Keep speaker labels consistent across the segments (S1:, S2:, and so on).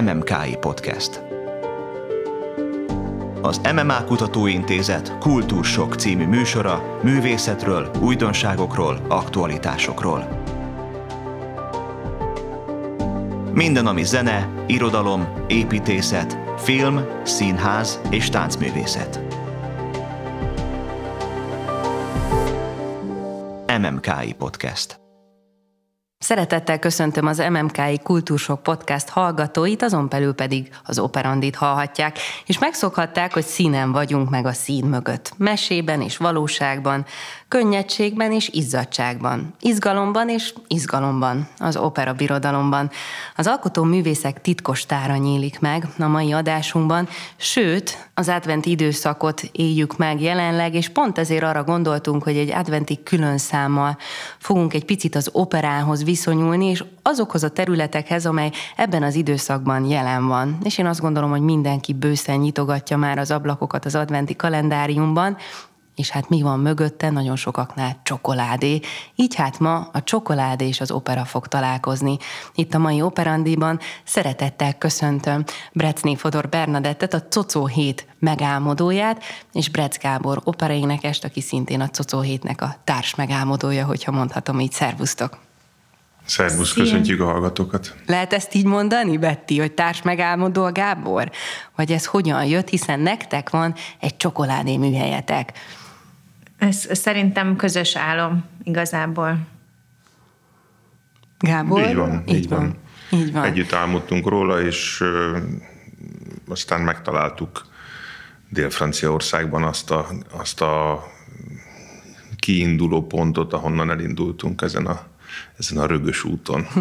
S1: MMKI Podcast. Az MMA Kutatóintézet Kultúrsok című műsora művészetről, újdonságokról, aktualitásokról. Minden, ami zene, irodalom, építészet, film, színház és táncművészet. MMKI Podcast.
S2: Szeretettel köszöntöm az MMKI Kultúrsok Podcast hallgatóit, azon belül pedig az operandit hallhatják, és megszokhatták, hogy színen vagyunk meg a szín mögött. Mesében és valóságban, könnyedségben és izzadságban, izgalomban és izgalomban, az opera birodalomban. Az alkotó művészek titkos tára nyílik meg a mai adásunkban, sőt, az adventi időszakot éljük meg jelenleg, és pont ezért arra gondoltunk, hogy egy adventi külön számmal fogunk egy picit az operához viszonyulni, és azokhoz a területekhez, amely ebben az időszakban jelen van. És én azt gondolom, hogy mindenki bőszen nyitogatja már az ablakokat az adventi kalendáriumban, és hát mi van mögötte? Nagyon sokaknál csokoládé. Így hát ma a csokoládé és az opera fog találkozni. Itt a mai operandiban szeretettel köszöntöm Brecné Fodor Bernadettet, a Cocó hét megálmodóját, és Brec Gábor operaénekest, aki szintén a Cocó hétnek a társ megálmodója, hogyha mondhatom így. Szervusztok!
S3: Szervusz, köszöntjük a hallgatókat.
S2: Lehet ezt így mondani, Betty, hogy társ megálmodó a Gábor? Vagy ez hogyan jött, hiszen nektek van egy csokoládé műhelyetek.
S4: Ez szerintem közös álom igazából.
S2: Gábor?
S3: Így van, így, így van.
S2: van. Így van.
S3: Együtt álmodtunk róla, és ö, aztán megtaláltuk Dél-Franciaországban azt a, azt a kiinduló pontot, ahonnan elindultunk ezen a, ezen a rögös úton.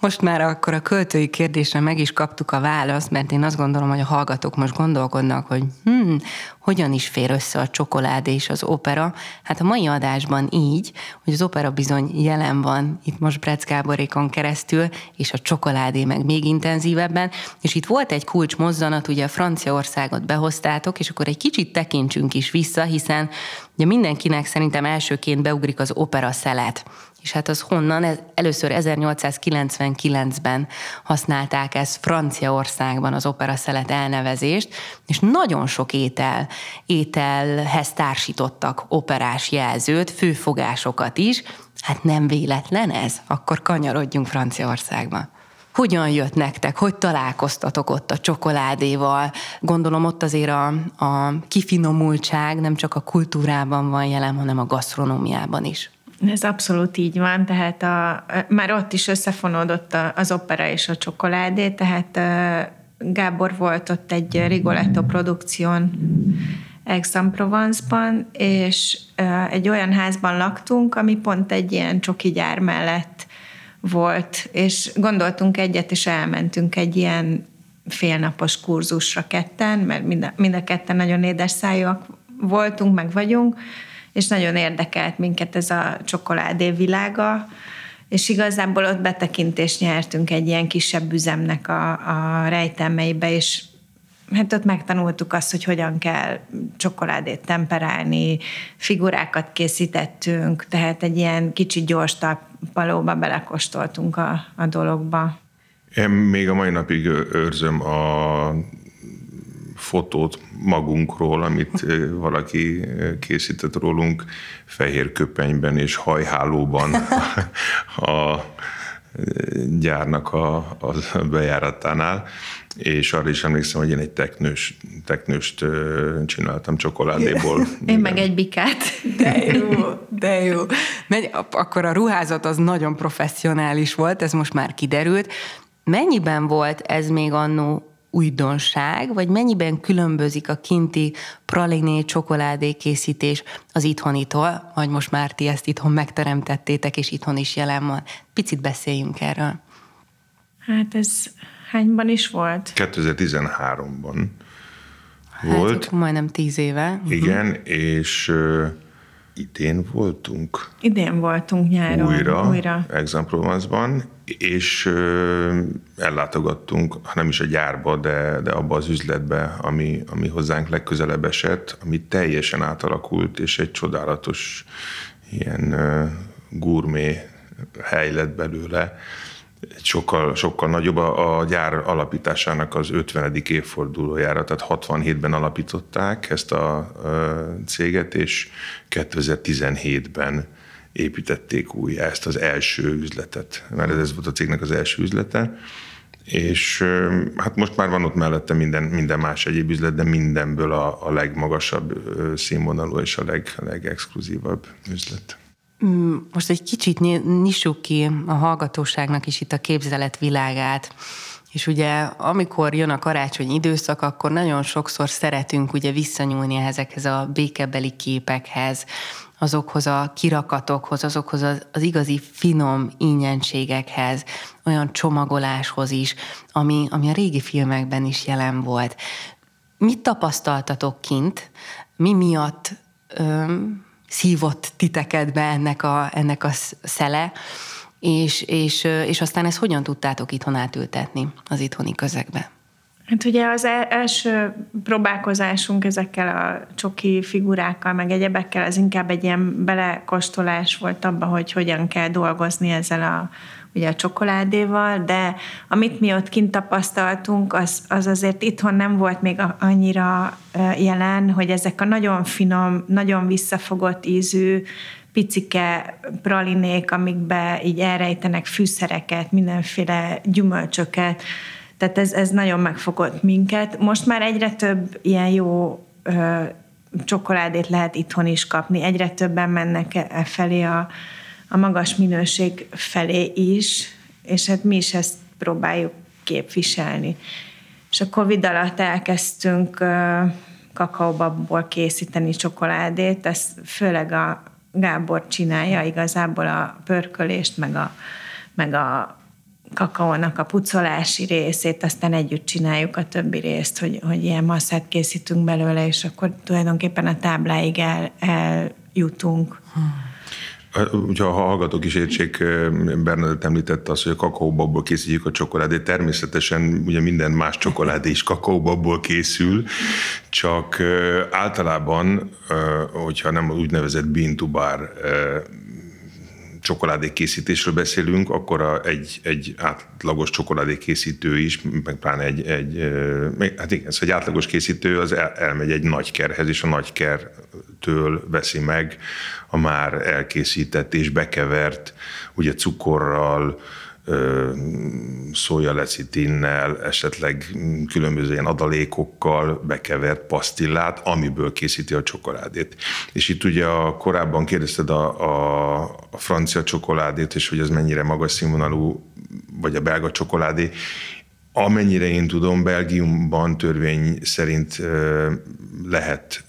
S2: Most már akkor a költői kérdésre meg is kaptuk a választ, mert én azt gondolom, hogy a hallgatók most gondolkodnak, hogy hmm, hogyan is fér össze a csokoládé és az opera. Hát a mai adásban így, hogy az opera bizony jelen van itt most Brecz Gáborékon keresztül, és a csokoládé meg még intenzívebben, és itt volt egy kulcs mozzanat, ugye a Franciaországot behoztátok, és akkor egy kicsit tekintsünk is vissza, hiszen ugye mindenkinek szerintem elsőként beugrik az opera szelet és hát az honnan? Először 1899-ben használták ezt Franciaországban az opera szelet elnevezést, és nagyon sok étel, ételhez társítottak operás jelzőt, főfogásokat is. Hát nem véletlen ez? Akkor kanyarodjunk Franciaországba. Hogyan jött nektek? Hogy találkoztatok ott a csokoládéval? Gondolom ott azért a, a kifinomultság nem csak a kultúrában van jelen, hanem a gasztronómiában is.
S4: Ez abszolút így van, tehát a, már ott is összefonódott az opera és a csokoládé, tehát Gábor volt ott egy Rigoletto produkción Aix-en-Provence-ban, és egy olyan házban laktunk, ami pont egy ilyen csoki gyár mellett volt, és gondoltunk egyet, és elmentünk egy ilyen félnapos kurzusra ketten, mert mind a, mind a ketten nagyon édes szájúak voltunk, meg vagyunk, és nagyon érdekelt minket ez a csokoládé világa, és igazából ott betekintést nyertünk egy ilyen kisebb üzemnek a, a rejtelmeibe, és hát ott megtanultuk azt, hogy hogyan kell csokoládét temperálni, figurákat készítettünk, tehát egy ilyen kicsi gyors talpalóba belekostoltunk a, a dologba.
S3: Én még a mai napig őrzöm a fotót magunkról, amit valaki készített rólunk fehér köpenyben és hajhálóban a gyárnak a, a bejáratánál, és arra is emlékszem, hogy én egy teknős, teknőst csináltam csokoládéból.
S4: Én meg egy bikát.
S2: De jó, de jó. Megy, akkor a ruházat az nagyon professzionális volt, ez most már kiderült. Mennyiben volt ez még annó újdonság, vagy mennyiben különbözik a kinti praliné csokoládé készítés az itthonitól, vagy most már ti ezt itthon megteremtettétek, és itthon is jelen van. Picit beszéljünk erről.
S4: Hát ez hányban is volt?
S3: 2013-ban
S2: hát, volt. Majdnem tíz éve.
S3: Igen, uh-huh. és idén voltunk.
S4: Idén voltunk nyáron.
S3: Újra, újra. Aix-en-Provence-ban, és ö, ellátogattunk, ha nem is a gyárba, de, de abba az üzletbe, ami, ami hozzánk legközelebb esett, ami teljesen átalakult, és egy csodálatos ilyen ö, gurmé hely lett belőle, sokkal, sokkal nagyobb a, a gyár alapításának az 50. évfordulójára, tehát 67-ben alapították ezt a, céget, és 2017-ben építették újjá ezt az első üzletet, mert ez volt a cégnek az első üzlete, és hát most már van ott mellette minden, minden más egyéb üzlet, de mindenből a, a legmagasabb színvonalú és a leg, legexkluzívabb üzlet.
S2: Mm, most egy kicsit nyissuk ki a hallgatóságnak is itt a képzelet világát. És ugye amikor jön a karácsony időszak, akkor nagyon sokszor szeretünk ugye visszanyúlni ezekhez a békebeli képekhez, azokhoz a kirakatokhoz, azokhoz az, az igazi finom ingyenségekhez, olyan csomagoláshoz is, ami, ami a régi filmekben is jelen volt. Mit tapasztaltatok kint? Mi miatt szívott titeket be ennek a, ennek a szele, és, és, és aztán ezt hogyan tudtátok itthon átültetni az itthoni közegbe?
S4: Hát ugye az első próbálkozásunk ezekkel a csoki figurákkal, meg egyebekkel, az inkább egy ilyen belekostolás volt abba, hogy hogyan kell dolgozni ezzel a, ugye a csokoládéval, de amit mi ott kint tapasztaltunk, az, az azért itthon nem volt még annyira jelen, hogy ezek a nagyon finom, nagyon visszafogott ízű, picike pralinék, amikbe így elrejtenek fűszereket, mindenféle gyümölcsöket, tehát ez, ez nagyon megfogott minket. Most már egyre több ilyen jó ö, csokoládét lehet itthon is kapni, egyre többen mennek e, e felé a, a magas minőség felé is, és hát mi is ezt próbáljuk képviselni. És a Covid alatt elkezdtünk kakaóbabból készíteni csokoládét, ezt főleg a Gábor csinálja igazából a pörkölést, meg a, meg a kakaónak a pucolási részét, aztán együtt csináljuk a többi részt, hogy, hogy ilyen masszát készítünk belőle, és akkor tulajdonképpen a tábláig el, eljutunk. Hmm.
S3: Ugye a hallgatók is értsék, Bernadett említette azt, hogy a kakaóbabból készítjük a csokoládét. Természetesen ugye minden más csokoládé is kakaóbabból készül, csak általában, hogyha nem úgynevezett bean to bar csokoládékészítésről beszélünk, akkor egy, egy átlagos csokoládékészítő is, meg pláne egy, egy hát igen, ez egy átlagos készítő az el, elmegy egy nagy kerhez, és a nagy kertől veszi meg a már elkészített és bekevert, ugye cukorral, szójalecitinnel, esetleg különböző ilyen adalékokkal bekevert pasztillát, amiből készíti a csokoládét. És itt ugye a, korábban kérdezted a, a, a francia csokoládét, és hogy ez mennyire magas színvonalú, vagy a belga csokoládé. Amennyire én tudom, Belgiumban törvény szerint lehet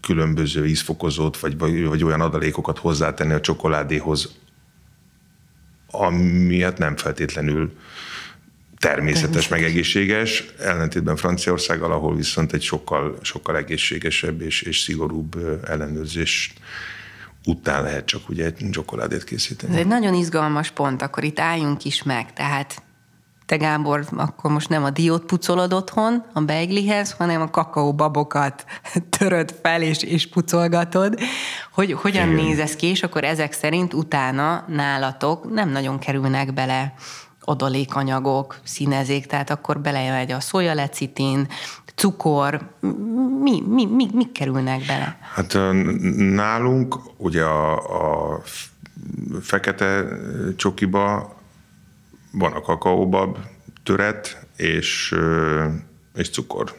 S3: különböző ízfokozót, vagy, vagy olyan adalékokat hozzátenni a csokoládéhoz, amiatt nem feltétlenül természetes, meg egészséges, ellentétben Franciaországgal, ahol viszont egy sokkal, sokkal egészségesebb és, és szigorúbb ellenőrzés után lehet csak ugye egy csokoládét készíteni.
S2: Ez egy nagyon izgalmas pont, akkor itt álljunk is meg. Tehát te Gábor, akkor most nem a diót pucolod otthon a beiglihez, hanem a kakaóbabokat töröd fel és, és pucolgatod. Hogy, hogyan Igen. néz ez ki, és akkor ezek szerint utána nálatok nem nagyon kerülnek bele adalékanyagok, színezék, tehát akkor belemegy a szójalecitin, cukor, mi, mi, mi, mi kerülnek bele?
S3: Hát nálunk ugye a, a fekete csokiba van a kakaóbab, töret és, és cukor.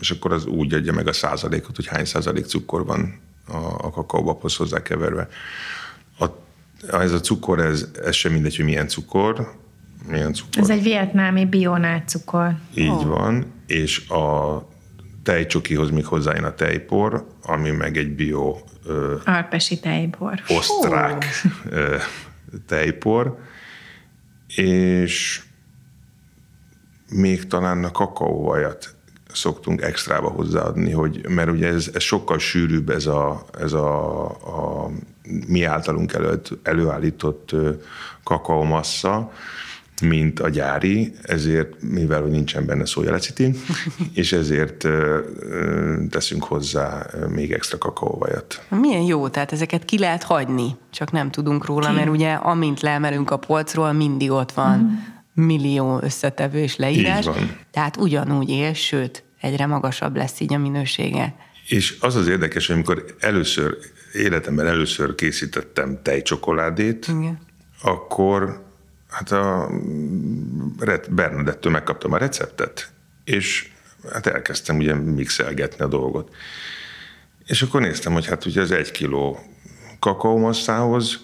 S3: És akkor az úgy adja meg a százalékot, hogy hány százalék cukor van a, a kakaóbabhoz hozzákeverve. A, ez a cukor, ez, ez sem mindegy, hogy milyen cukor, milyen cukor.
S4: Ez egy vietnámi bionát cukor.
S3: Így oh. van, és a tejcsokihoz még hozzájön a tejpor, ami meg egy bio...
S4: Alpesi tejpor.
S3: Osztrák oh. tejpor, és még talán a kakaóvajat szoktunk extrába hozzáadni, hogy, mert ugye ez, ez sokkal sűrűbb ez a, ez a, a mi általunk elő, előállított kakaómassa, mint a gyári, ezért, mivel hogy nincsen benne szójelecitin, és ezért teszünk hozzá még extra kakaóvajat.
S2: Milyen jó, tehát ezeket ki lehet hagyni, csak nem tudunk róla, mert ugye amint leemelünk a polcról, mindig ott van mm. millió összetevő és leírás. Tehát ugyanúgy él, sőt, egyre magasabb lesz így a minősége.
S3: És az az érdekes, hogy amikor először, életemben először készítettem tejcsokoládét,
S2: Igen.
S3: akkor hát a Bernadettől megkaptam a receptet, és hát elkezdtem ugye mixelgetni a dolgot. És akkor néztem, hogy hát ugye az egy kiló kakaómasszához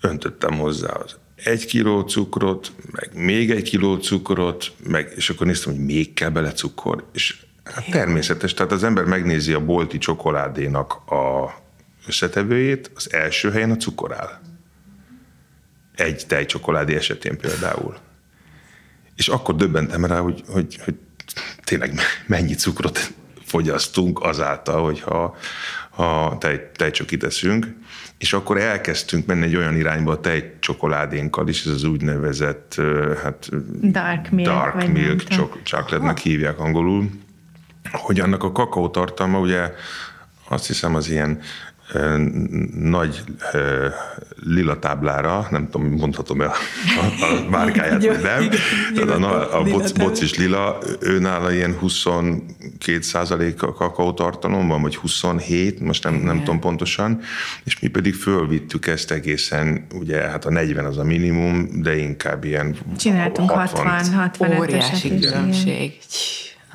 S3: öntöttem hozzá az egy kiló cukrot, meg még egy kiló cukrot, meg, és akkor néztem, hogy még kell bele cukor, és hát természetes, tehát az ember megnézi a bolti csokoládénak a összetevőjét, az első helyen a cukor áll egy tejcsokoládé esetén például. És akkor döbbentem rá, hogy, hogy, hogy tényleg mennyi cukrot fogyasztunk azáltal, hogyha ha tej, tejcsokit eszünk, és akkor elkezdtünk menni egy olyan irányba a tejcsokoládénkkal is, ez az úgynevezett hát,
S4: dark milk,
S3: dark milk chocolate-nek hívják angolul, hogy annak a kakaó tartalma ugye azt hiszem az ilyen nagy lila táblára, nem tudom, mondhatom el a, a márkáját, vagy nem. Tehát a, a boc, bocis lila, őnála ilyen 22 százalék a kakaó tartalom van, vagy 27, most nem, nem tudom pontosan, és mi pedig fölvittük ezt egészen, ugye hát a 40 az a minimum, de inkább ilyen
S4: Csináltunk 60, 60 60
S2: Óriási különbség.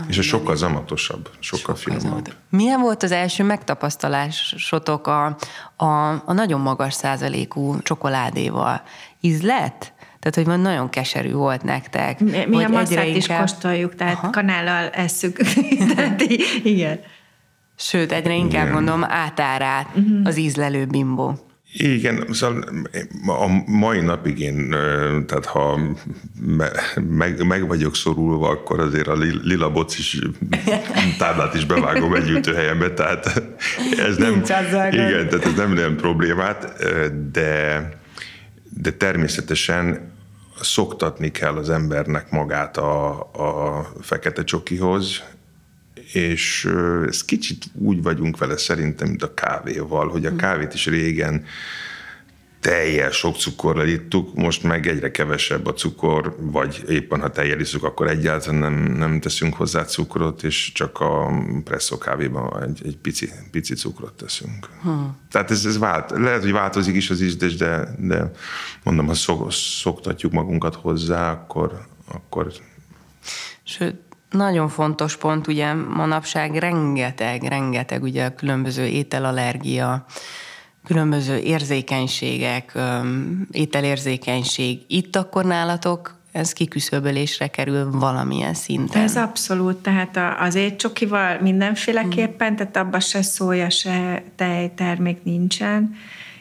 S3: És a sokkal zamatosabb, sokkal, sokkal finomabb.
S2: Milyen volt az első megtapasztalásotok a, a, a nagyon magas százalékú csokoládéval? Ízlet? Tehát, hogy van nagyon keserű volt nektek.
S4: Mi, mi a masszát is inkább... kóstoljuk, tehát Aha. kanállal esszük. tehát, igen.
S2: Sőt, egyre inkább Igen. mondom átárát uh-huh. az ízlelő bimbó.
S3: Igen, szóval a mai napig én, tehát ha meg, meg vagyok szorulva, akkor azért a lila bocis táblát is bevágom egy ütőhelyembe, tehát ez nem, igen, tehát ez nem nem problémát, de, de természetesen szoktatni kell az embernek magát a, a fekete csokihoz, és ez kicsit úgy vagyunk vele szerintem, mint a kávéval, hogy a kávét is régen teljel sok cukorral ittuk, most meg egyre kevesebb a cukor, vagy éppen ha teljel iszuk, akkor egyáltalán nem, nem teszünk hozzá cukrot, és csak a presszó kávéban egy, egy pici, pici cukrot teszünk. Hmm. Tehát ez, ez vált, lehet, hogy változik is az ízlés, de, de mondom, ha szok, szoktatjuk magunkat hozzá, akkor, akkor
S2: Sőt, nagyon fontos pont, ugye manapság rengeteg, rengeteg ugye különböző ételallergia, különböző érzékenységek, ételérzékenység. Itt akkor nálatok ez kiküszöbölésre kerül valamilyen szinten.
S4: Ez abszolút, tehát az étcsokival mindenféleképpen, tehát abban se szója, se tejtermék nincsen,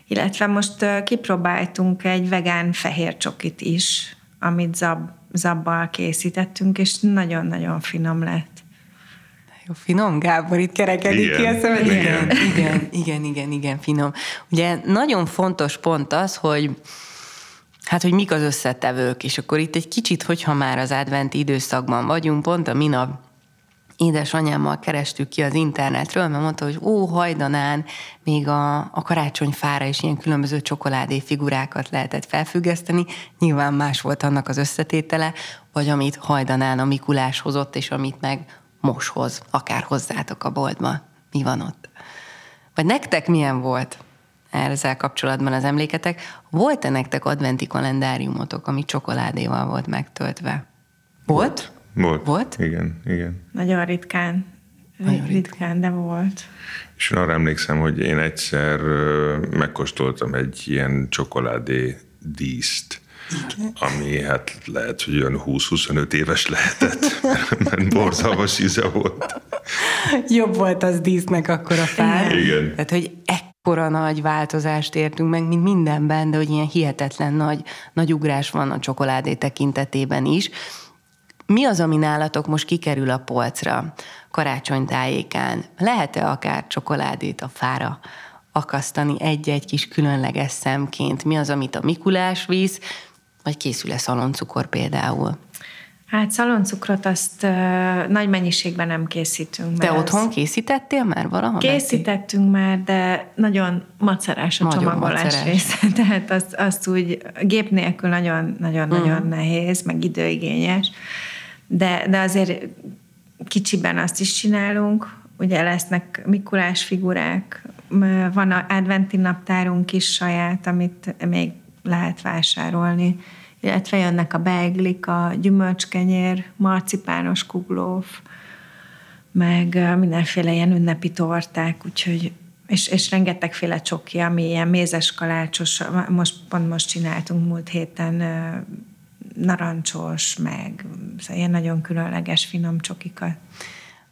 S4: illetve most kipróbáltunk egy vegán fehér csokit is, amit zab zabbal készítettünk, és nagyon-nagyon finom lett.
S2: Jó, finom, Gábor, itt kerekedik igen. ki a szemed. Igen, igen, igen, igen, igen, igen, finom. Ugye nagyon fontos pont az, hogy Hát, hogy mik az összetevők, és akkor itt egy kicsit, hogyha már az adventi időszakban vagyunk, pont a minap édesanyámmal kerestük ki az internetről, mert mondta, hogy ó, hajdanán még a, a karácsonyfára is ilyen különböző csokoládé figurákat lehetett felfüggeszteni. Nyilván más volt annak az összetétele, vagy amit hajdanán a Mikulás hozott, és amit meg most hoz, akár hozzátok a boltba. Mi van ott? Vagy nektek milyen volt ezzel kapcsolatban az emléketek? Volt-e nektek adventi kalendáriumotok, ami csokoládéval volt megtöltve? Volt? volt.
S3: Volt.
S2: Volt?
S3: Igen, igen.
S4: Nagyon ritkán. Nagyon ritkán, de volt.
S3: És arra emlékszem, hogy én egyszer megkóstoltam egy ilyen csokoládé díszt, igen. ami hát lehet, hogy olyan 20-25 éves lehetett, mert borzalmas íze volt.
S2: Jobb volt az dísznek akkor a fár.
S3: Igen.
S2: Tehát, hogy ekkora nagy változást értünk meg, mint mindenben, de hogy ilyen hihetetlen nagy, nagy ugrás van a csokoládé tekintetében is. Mi az, ami nálatok most kikerül a polcra karácsonytájékán? Lehet-e akár csokoládét a fára akasztani egy-egy kis különleges szemként? Mi az, amit a Mikulás visz? Vagy készül-e szaloncukor például?
S4: Hát szaloncukrot azt uh, nagy mennyiségben nem készítünk.
S2: De otthon az... készítettél már valaha?
S4: Készítettünk már, de nagyon macerás a nagyon csomagolás macerás. része. Tehát azt, azt úgy gép nélkül nagyon-nagyon-nagyon mm. nehéz, meg időigényes. De, de azért kicsiben azt is csinálunk, ugye lesznek Mikulás figurák, van a adventi naptárunk is saját, amit még lehet vásárolni. Illetve jönnek a beiglik, a gyümölcskenyér, marcipános kuglóf, meg mindenféle ilyen ünnepi torták, úgyhogy és, és rengetegféle csoki, ami ilyen mézes kalácsos, most pont most csináltunk múlt héten narancsos, meg szóval ilyen nagyon különleges finom csokikat.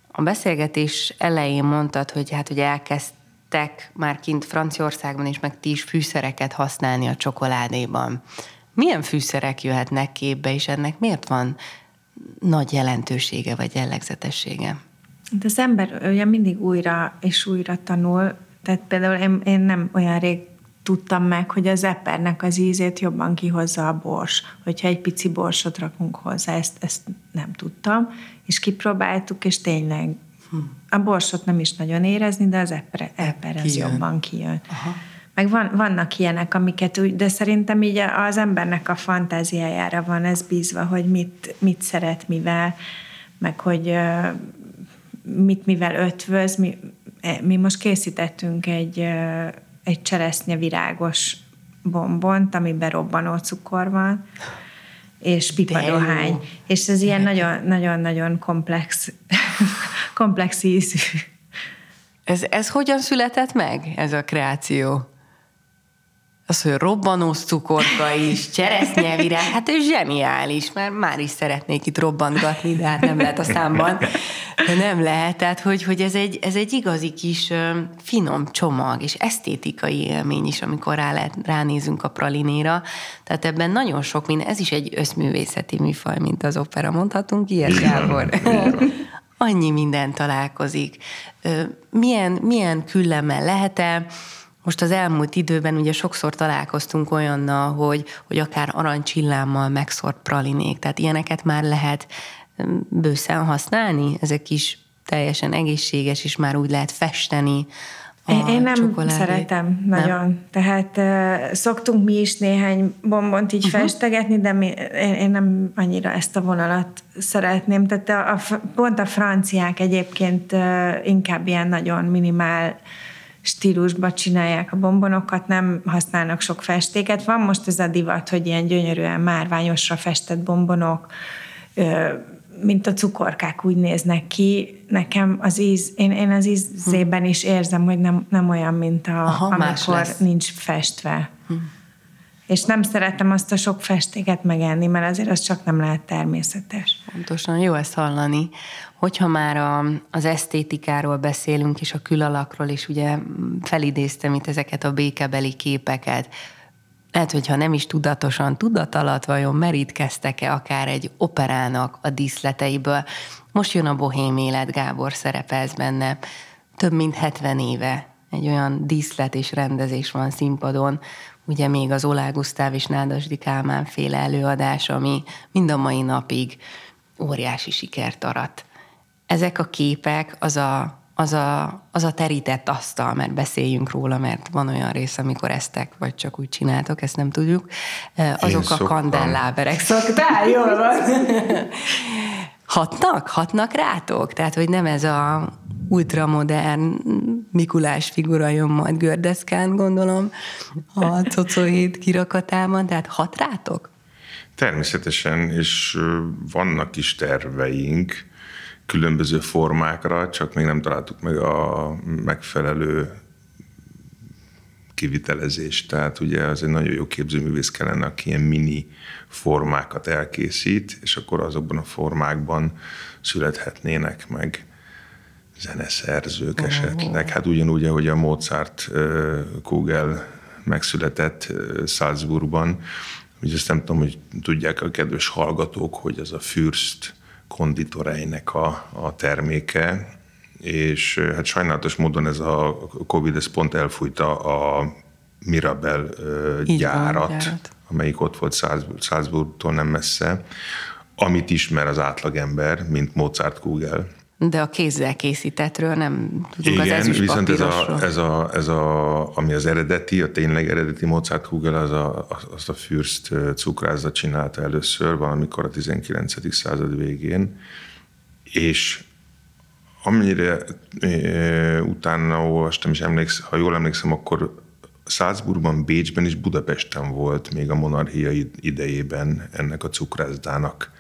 S2: A beszélgetés elején mondtad, hogy hát ugye elkezdtek már kint Franciaországban is, meg ti is fűszereket használni a csokoládéban. Milyen fűszerek jöhetnek képbe, és ennek miért van nagy jelentősége vagy jellegzetessége?
S4: De az ember ugye mindig újra és újra tanul, tehát például én, én nem olyan rég tudtam meg, hogy az epernek az ízét jobban kihozza a bors. Hogyha egy pici borsot rakunk hozzá, ezt, ezt nem tudtam, és kipróbáltuk, és tényleg a borsot nem is nagyon érezni, de az eper, eper az kijön. jobban kijön. Aha. Meg van, vannak ilyenek, amiket úgy, de szerintem így az embernek a fantáziájára van ez bízva, hogy mit, mit szeret, mivel, meg hogy mit mivel ötvöz. Mi, e, mi most készítettünk egy, egy cseresznye virágos bombont, amiben robbanó cukor van, és pipadohány. És ez ilyen nagyon-nagyon komplex, komplex ízű.
S2: Ez, ez hogyan született meg, ez a kreáció? Az, hogy robbanós cukorka is, cseresznyevirág, hát ő zseniális, mert már is szeretnék itt robbantgatni, de hát nem lehet a számban. De nem lehet, tehát hogy, hogy ez, egy, ez egy igazi kis finom csomag, és esztétikai élmény is, amikor rá lehet, ránézünk a pralinéra. Tehát ebben nagyon sok minden, ez is egy összművészeti műfaj, mint az opera, mondhatunk ilyet, Gábor? Annyi minden találkozik. Milyen, milyen küllemmel lehet-e? Most az elmúlt időben ugye sokszor találkoztunk olyannal, hogy, hogy akár aranycsillámmal megszort pralinék, tehát ilyeneket már lehet bőszen használni, ezek is teljesen egészséges, és már úgy lehet festeni,
S4: én, én nem csokoládét. szeretem nagyon. Nem? Tehát uh, szoktunk mi is néhány bombont így uh-huh. festegetni, de mi, én, én nem annyira ezt a vonalat szeretném. Tehát a, a, pont a franciák egyébként uh, inkább ilyen nagyon minimál stílusba csinálják a bombonokat, nem használnak sok festéket. Van most ez a divat, hogy ilyen gyönyörűen márványosra festett bombonok, mint a cukorkák úgy néznek ki. Nekem az íz, én, én az ízében is érzem, hogy nem, nem olyan, mint a, Aha, amikor nincs festve. Hm. És nem szeretem azt a sok festéket megenni, mert azért az csak nem lehet természetes.
S2: Pontosan, jó ezt hallani. Hogyha már a, az esztétikáról beszélünk, és a külalakról, és ugye felidéztem itt ezeket a békebeli képeket, lehet, hogyha nem is tudatosan, tudat alatt vajon merítkeztek-e akár egy operának a díszleteiből. Most jön a bohém élet, Gábor szerepelsz benne. Több mint 70 éve egy olyan díszlet és rendezés van színpadon, ugye még az Olá Gusztáv és Nádasdi Kálmán féle előadás, ami mind a mai napig óriási sikert arat. Ezek a képek az a, az a, az a terített asztal, mert beszéljünk róla, mert van olyan rész, amikor eztek, vagy csak úgy csináltok, ezt nem tudjuk. Azok a kandelláberek. Szoktál? Jól van. Hatnak? Hatnak rátok? Tehát, hogy nem ez a ultramodern Mikulás figura jön majd gördeszkán, gondolom, a cocóhét kirakatában, tehát hat rátok?
S3: Természetesen, és vannak is terveink különböző formákra, csak még nem találtuk meg a megfelelő kivitelezést. Tehát ugye az egy nagyon jó képzőművész kellene, aki ilyen mini formákat elkészít, és akkor azokban a formákban születhetnének meg zeneszerzők esetleg. Hát ugyanúgy, ahogy a Mozart Kugel megszületett Salzburgban, hogy azt nem tudom, hogy tudják a kedves hallgatók, hogy az a Fürst konditoreinek a, a terméke, és hát sajnálatos módon ez a Covid ez pont elfújta a Mirabel gyárat, gyárat, amelyik ott volt Salzburgtól nem messze, amit ismer az átlagember, mint Mozart Kugel.
S2: De a kézzel készítettről nem tudunk
S3: Igen,
S2: az
S3: viszont ez a, ez, a, ez a, ami az eredeti, a tényleg eredeti Mozart Kugel, az a, az a Fürst cukrázat csinálta először, valamikor a 19. század végén, és amennyire e, utána olvastam, és emlékszem, ha jól emlékszem, akkor Salzburgban, Bécsben és Budapesten volt még a monarchia idejében ennek a cukrászdának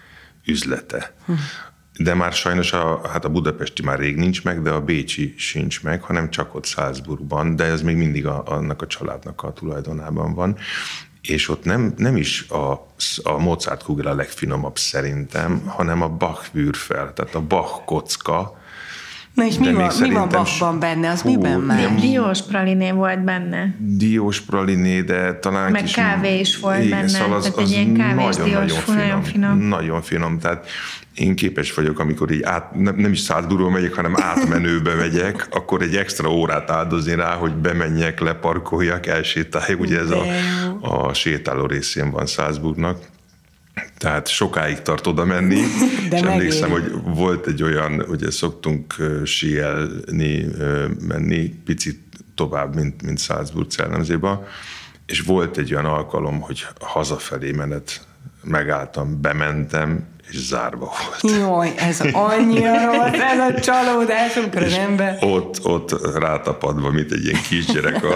S3: üzlete. Hm. De már sajnos a, hát a budapesti már rég nincs meg, de a bécsi sincs meg, hanem csak ott Salzburgban, de ez még mindig a, annak a családnak a tulajdonában van. És ott nem, nem is a, a Mozart kugel a legfinomabb szerintem, hanem a Bach Würfel, tehát a Bach kocka,
S2: Na és mi van, mi van Bachban benne? Az hú, miben már?
S4: Diós praliné volt benne.
S3: Diós praliné, de talán
S4: Meg
S3: kis,
S4: kávé is volt igen, benne. Szóval az, tehát az egy ilyen kávés nagyon, diós, nagyon finom, nagyon finom.
S3: Nagyon finom. Tehát én képes vagyok, amikor így át, nem, nem is szádburról megyek, hanem átmenőbe megyek, akkor egy extra órát áldozni rá, hogy bemenjek, leparkoljak, elsétáljak. Ugye ez a, a sétáló részén van Salzburgnak tehát sokáig tart oda menni, De és emlékszem, hogy volt egy olyan, ugye szoktunk síelni, menni picit tovább, mint, mint Salzburg Cellemzéba, és volt egy olyan alkalom, hogy hazafelé menet megálltam, bementem, és zárva volt.
S2: Jaj, ez annyira rossz, ez a csalódás, amikor az ember...
S3: Ott, ott rátapadva, mint egy ilyen kisgyerek a,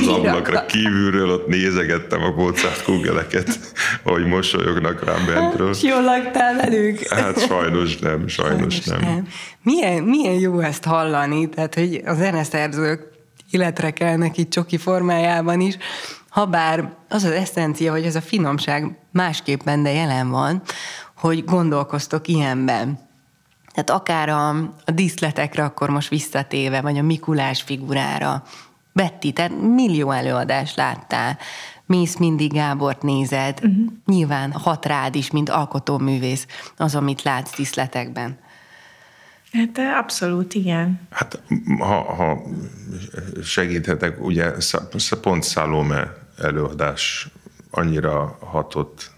S3: az ablakra kívülről, ott nézegettem a Mozart kugeleket, ahogy mosolyognak rám bentről.
S2: Jól laktál velük?
S3: Hát sajnos nem, sajnos, sajnos nem. nem.
S2: Milyen, milyen jó ezt hallani, tehát hogy a zeneszerzők életre kelnek itt csoki formájában is, Habár az az eszencia, hogy ez a finomság másképpen, de jelen van, hogy gondolkoztok ilyenben. Tehát akár a, a díszletekre akkor most visszatéve, vagy a Mikulás figurára. Betty, tehát millió előadást láttál, mész mindig Gábort nézed, uh-huh. nyilván hat rád is, mint alkotóművész az, amit látsz díszletekben.
S4: Hát abszolút, igen.
S3: Hát ha, ha segíthetek, ugye pont Salome előadás annyira hatott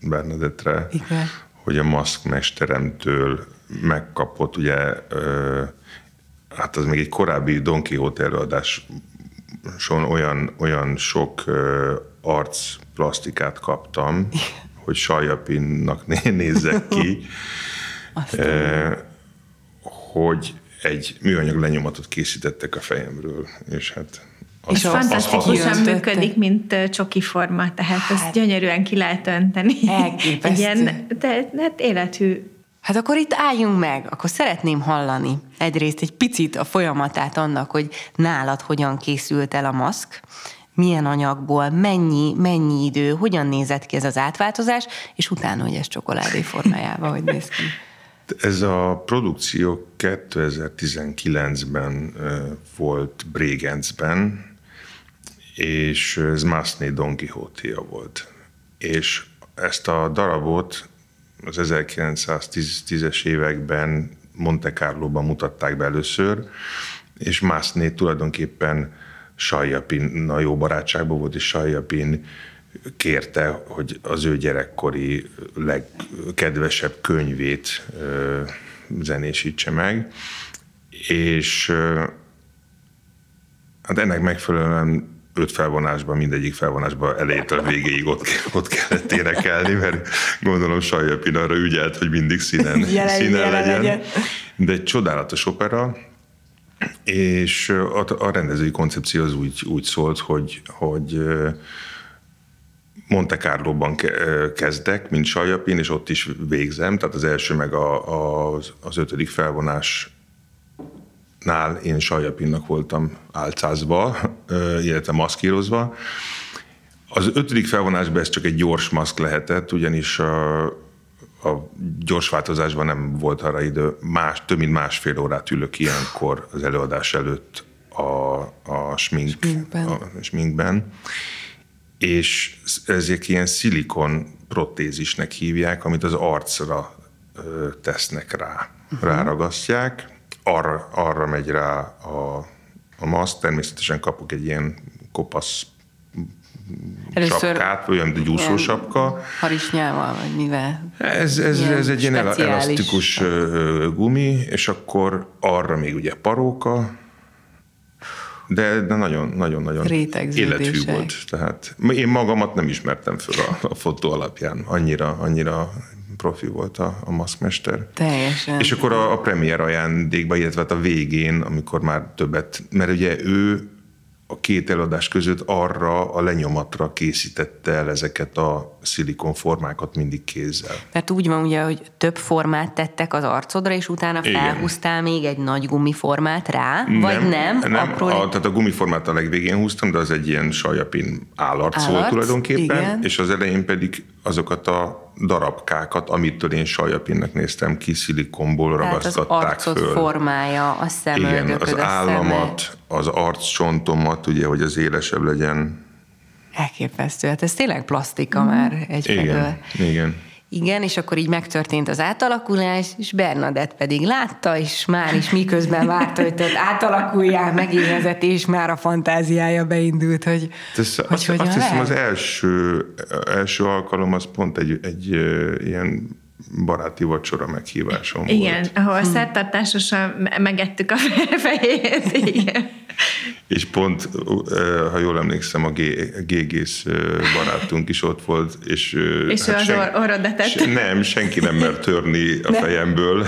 S3: Bernadettre, Igen. hogy a maszkmesteremtől megkapott, ugye, ö, hát az még egy korábbi Don Quixote előadáson olyan, olyan sok ö, arcplasztikát kaptam, hogy Sajapinnak nézzek ki, ö, hogy egy műanyag lenyomatot készítettek a fejemről, és hát
S4: az, és fantasztikusan működik, mint csoki forma, tehát hát, ezt gyönyörűen ki lehet önteni.
S2: Elképesztő. Ilyen,
S4: de, hát élethű.
S2: Hát akkor itt álljunk meg, akkor szeretném hallani egyrészt egy picit a folyamatát annak, hogy nálad hogyan készült el a maszk, milyen anyagból, mennyi, mennyi idő, hogyan nézett ki ez az átváltozás, és utána, hogy ez csokoládé formájában, hogy néz ki.
S3: Ez a produkció 2019-ben volt Brégenzben, és ez Masné Don quixote volt. És ezt a darabot az 1910-es években Monte Carlo-ban mutatták be először, és Masné tulajdonképpen Sajjapin, a jó barátságban volt, és Sajjapin kérte, hogy az ő gyerekkori legkedvesebb könyvét zenésítse meg, és hát ennek megfelelően öt felvonásban, mindegyik felvonásban elejétől végéig ott, ott kellett énekelni, mert gondolom Sajjapin arra ügyelt, hogy mindig színen, jelen, színen jelen legyen. legyen. De egy csodálatos opera, és a, a rendezői koncepció az úgy, úgy szólt, hogy, hogy Monte Carlo-ban kezdek, mint Sajapin, és ott is végzem, tehát az első meg a, a, az ötödik felvonás nál én Sajapinnak voltam álcázva, illetve maszkírozva. Az ötödik felvonásban ez csak egy gyors maszk lehetett, ugyanis a, a gyors változásban nem volt arra idő. Más, több mint másfél órát ülök ilyenkor az előadás előtt a, a, smink, sminkben. a sminkben. És ezek ilyen szilikon protézisnek hívják, amit az arcra tesznek rá, uh-huh. ráragasztják arra, arra megy rá a, a maszk, természetesen kapok egy ilyen kopasz
S2: Először
S3: sapkát, olyan, egy úszósapka.
S2: Harisnyával, vagy mivel?
S3: Ez, ez,
S2: Ilyen
S3: ez egy ilyen elasztikus gumi, és akkor arra még ugye paróka, de, de nagyon, nagyon, nagyon élethű volt. Tehát én magamat nem ismertem föl a, a fotó alapján. Annyira, annyira profi volt a, a maszkmester.
S2: Teljesen.
S3: És akkor a, a premier ajándékba, illetve hát a végén, amikor már többet, mert ugye ő a két előadás között arra a lenyomatra készítette el ezeket a szilikonformákat mindig kézzel.
S2: Mert úgy van ugye, hogy több formát tettek az arcodra, és utána
S3: Igen.
S2: felhúztál még egy nagy gumiformát rá, vagy nem?
S3: nem
S2: Apró
S3: a, tehát a gumiformát a legvégén húztam, de az egy ilyen sajapin állarc
S2: Állarc,
S3: volt tulajdonképpen,
S2: igen.
S3: és az elején pedig azokat a darabkákat, amitől én sajapinnek néztem ki, szilikonból
S2: Tehát az
S3: ragasztották
S2: arcod
S3: föl.
S2: formája, a
S3: Igen,
S2: szemöldököd,
S3: az
S2: a
S3: államat, az arccsontomat, ugye, hogy az élesebb legyen.
S2: Elképesztő. Hát ez tényleg plastika már egyfelől.
S3: Igen, igen.
S2: Igen, és akkor így megtörtént az átalakulás, és Bernadett pedig látta, és már is miközben várta, hogy tehát átalakuljál, megérezett, és már a fantáziája beindult, hogy,
S3: Ez,
S2: hogy
S3: azt, azt hiszem
S2: lehet.
S3: az első, első alkalom az pont egy, egy ilyen baráti vacsora meghívásom
S4: Igen,
S3: volt.
S4: ahol szertartásosan me- megettük a fejét. Igen.
S3: És pont, ha jól emlékszem, a G- Gégész ö, barátunk is ott volt, és...
S4: És ő az or- orrodat tette.
S3: se, Nem, senki nem mert törni a fejemből,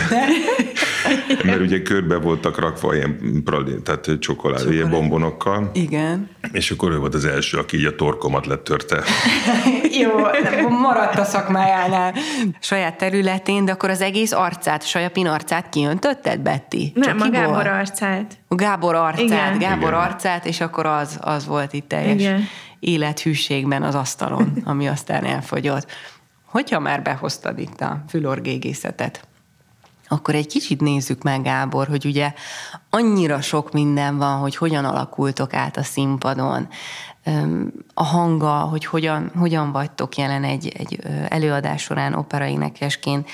S3: mert ugye körbe voltak rakva ilyen pralin, tehát csokoládé, ilyen bombonokkal,
S2: Igen.
S3: és akkor ő volt az első, aki így a torkomat letörte.
S2: Jó, maradt a szakmájánál saját területén, de akkor az egész arcát, Sajapin arcát kiöntötted, Betty?
S4: Nem, a
S2: Csokiból?
S4: Gábor arcát.
S2: A Gábor arcát,
S4: Igen.
S2: Gábor
S3: Igen.
S2: arcát, és akkor az, az volt itt teljes
S4: Igen.
S2: élethűségben az asztalon, ami aztán elfogyott. Hogyha már behoztad itt a fülorgégészetet, akkor egy kicsit nézzük meg, Gábor, hogy ugye annyira sok minden van, hogy hogyan alakultok át a színpadon, a hanga, hogy hogyan, hogyan vagytok jelen egy, egy előadás során operaénekesként.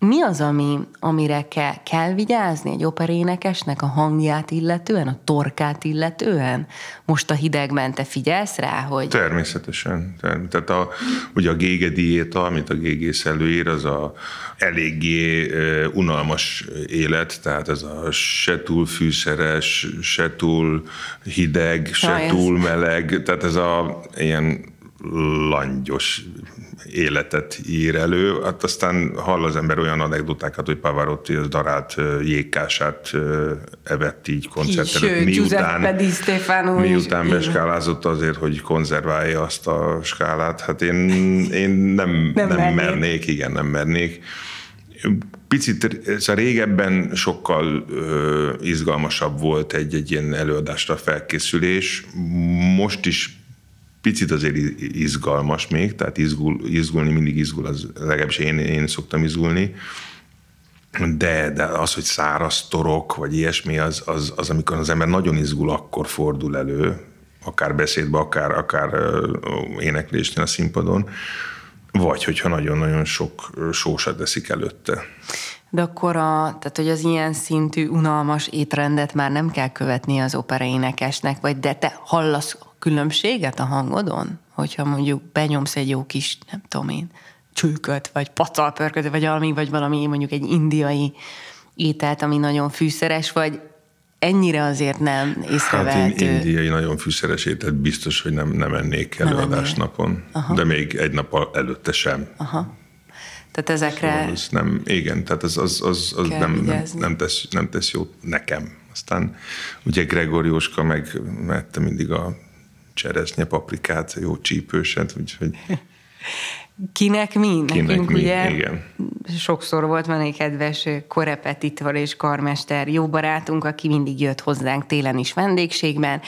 S2: Mi az, ami, amire kell, kell vigyázni egy operénekesnek a hangját illetően, a torkát illetően? Most a hidegben te figyelsz rá, hogy
S3: Természetesen. Term- Tehát a, ugye a gége diéta, amit a gégész előír, az a eléggé unalmas élet, tehát ez a se túl fűszeres, se túl hideg, se
S2: ez-
S3: túl meleg, tehát ez a ilyen langyos életet ír elő. Hát aztán hall az ember olyan anekdotákat, hogy Pavarotti az darált jégkását evett így koncert
S2: Is,
S3: előtt,
S2: ö, Giuseppe Di Stefano is,
S3: miután
S2: igen.
S3: beskálázott azért, hogy konzerválja azt a skálát. Hát én, én nem,
S2: Nem
S3: nem, nem
S2: mernék.
S3: mernék, igen, nem mernék. Picit szóval régebben sokkal ö, izgalmasabb volt egy, egy ilyen előadásra felkészülés. Most is picit azért izgalmas még, tehát izgul, izgulni mindig izgul, az legalábbis én, én szoktam izgulni. De, de az, hogy száraz torok, vagy ilyesmi, az, az, az, amikor az ember nagyon izgul, akkor fordul elő, akár beszédbe, akár, akár éneklésnél a színpadon, vagy hogyha nagyon-nagyon sok sósat eszik előtte.
S2: De akkor a, tehát, hogy az ilyen szintű unalmas étrendet már nem kell követni az operaénekesnek, vagy de te hallasz különbséget a hangodon? Hogyha mondjuk benyomsz egy jó kis, nem tudom én, csülköt, vagy pacalpörköt, vagy valami, vagy valami mondjuk egy indiai ételt, ami nagyon fűszeres, vagy ennyire azért nem
S3: Hát én
S2: észrevehető.
S3: indiai nagyon fűszeres ételt biztos, hogy nem, nem ennék előadásnapon, de még egy nap előtte sem.
S2: Aha. Tehát ezekre...
S3: Szóval Ez nem, igen, tehát az, az, az, az nem, nem, nem, tesz, nem tesz jót nekem. Aztán ugye Gregoriuska meg mette mindig a cseresznye paprikát, jó csípőset, úgyhogy
S2: Kinek mi?
S3: Kinek
S2: Nekünk
S3: mi,
S2: ugye
S3: igen.
S2: sokszor volt van egy kedves korepetitor és karmester, jó barátunk, aki mindig jött hozzánk télen is vendégségben,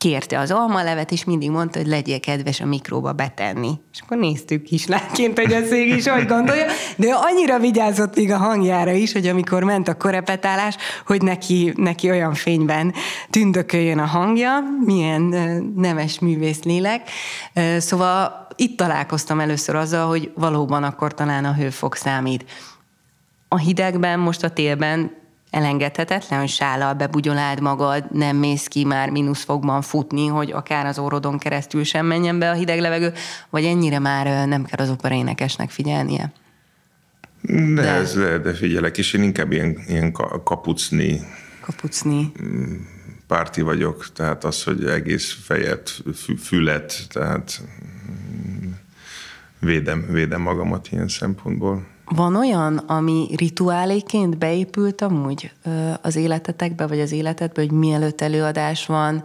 S2: kérte az almalevet, és mindig mondta, hogy legyél kedves a mikróba betenni. És akkor néztük kislányként, hogy a szég is hogy gondolja, de annyira vigyázott még a hangjára is, hogy amikor ment a korepetálás, hogy neki, neki olyan fényben tündököljön a hangja, milyen nemes művész lélek. Szóval itt találkoztam először azzal, hogy valóban akkor talán a hőfok számít. A hidegben, most a télben elengedhetetlen, hogy sállal bebugyoláld magad, nem mész ki már mínuszfokban futni, hogy akár az orrodon keresztül sem menjen be a hideg levegő, vagy ennyire már nem kell az operaénekesnek figyelnie?
S3: De, de, ez, de, de figyelek, és én inkább ilyen, ilyen kapucni
S2: kapucni
S3: párti vagyok, tehát az, hogy egész fejet, fület, tehát védem, védem magamat ilyen szempontból.
S2: Van olyan, ami rituáléként beépült amúgy az életetekbe, vagy az életedbe, hogy mielőtt előadás van,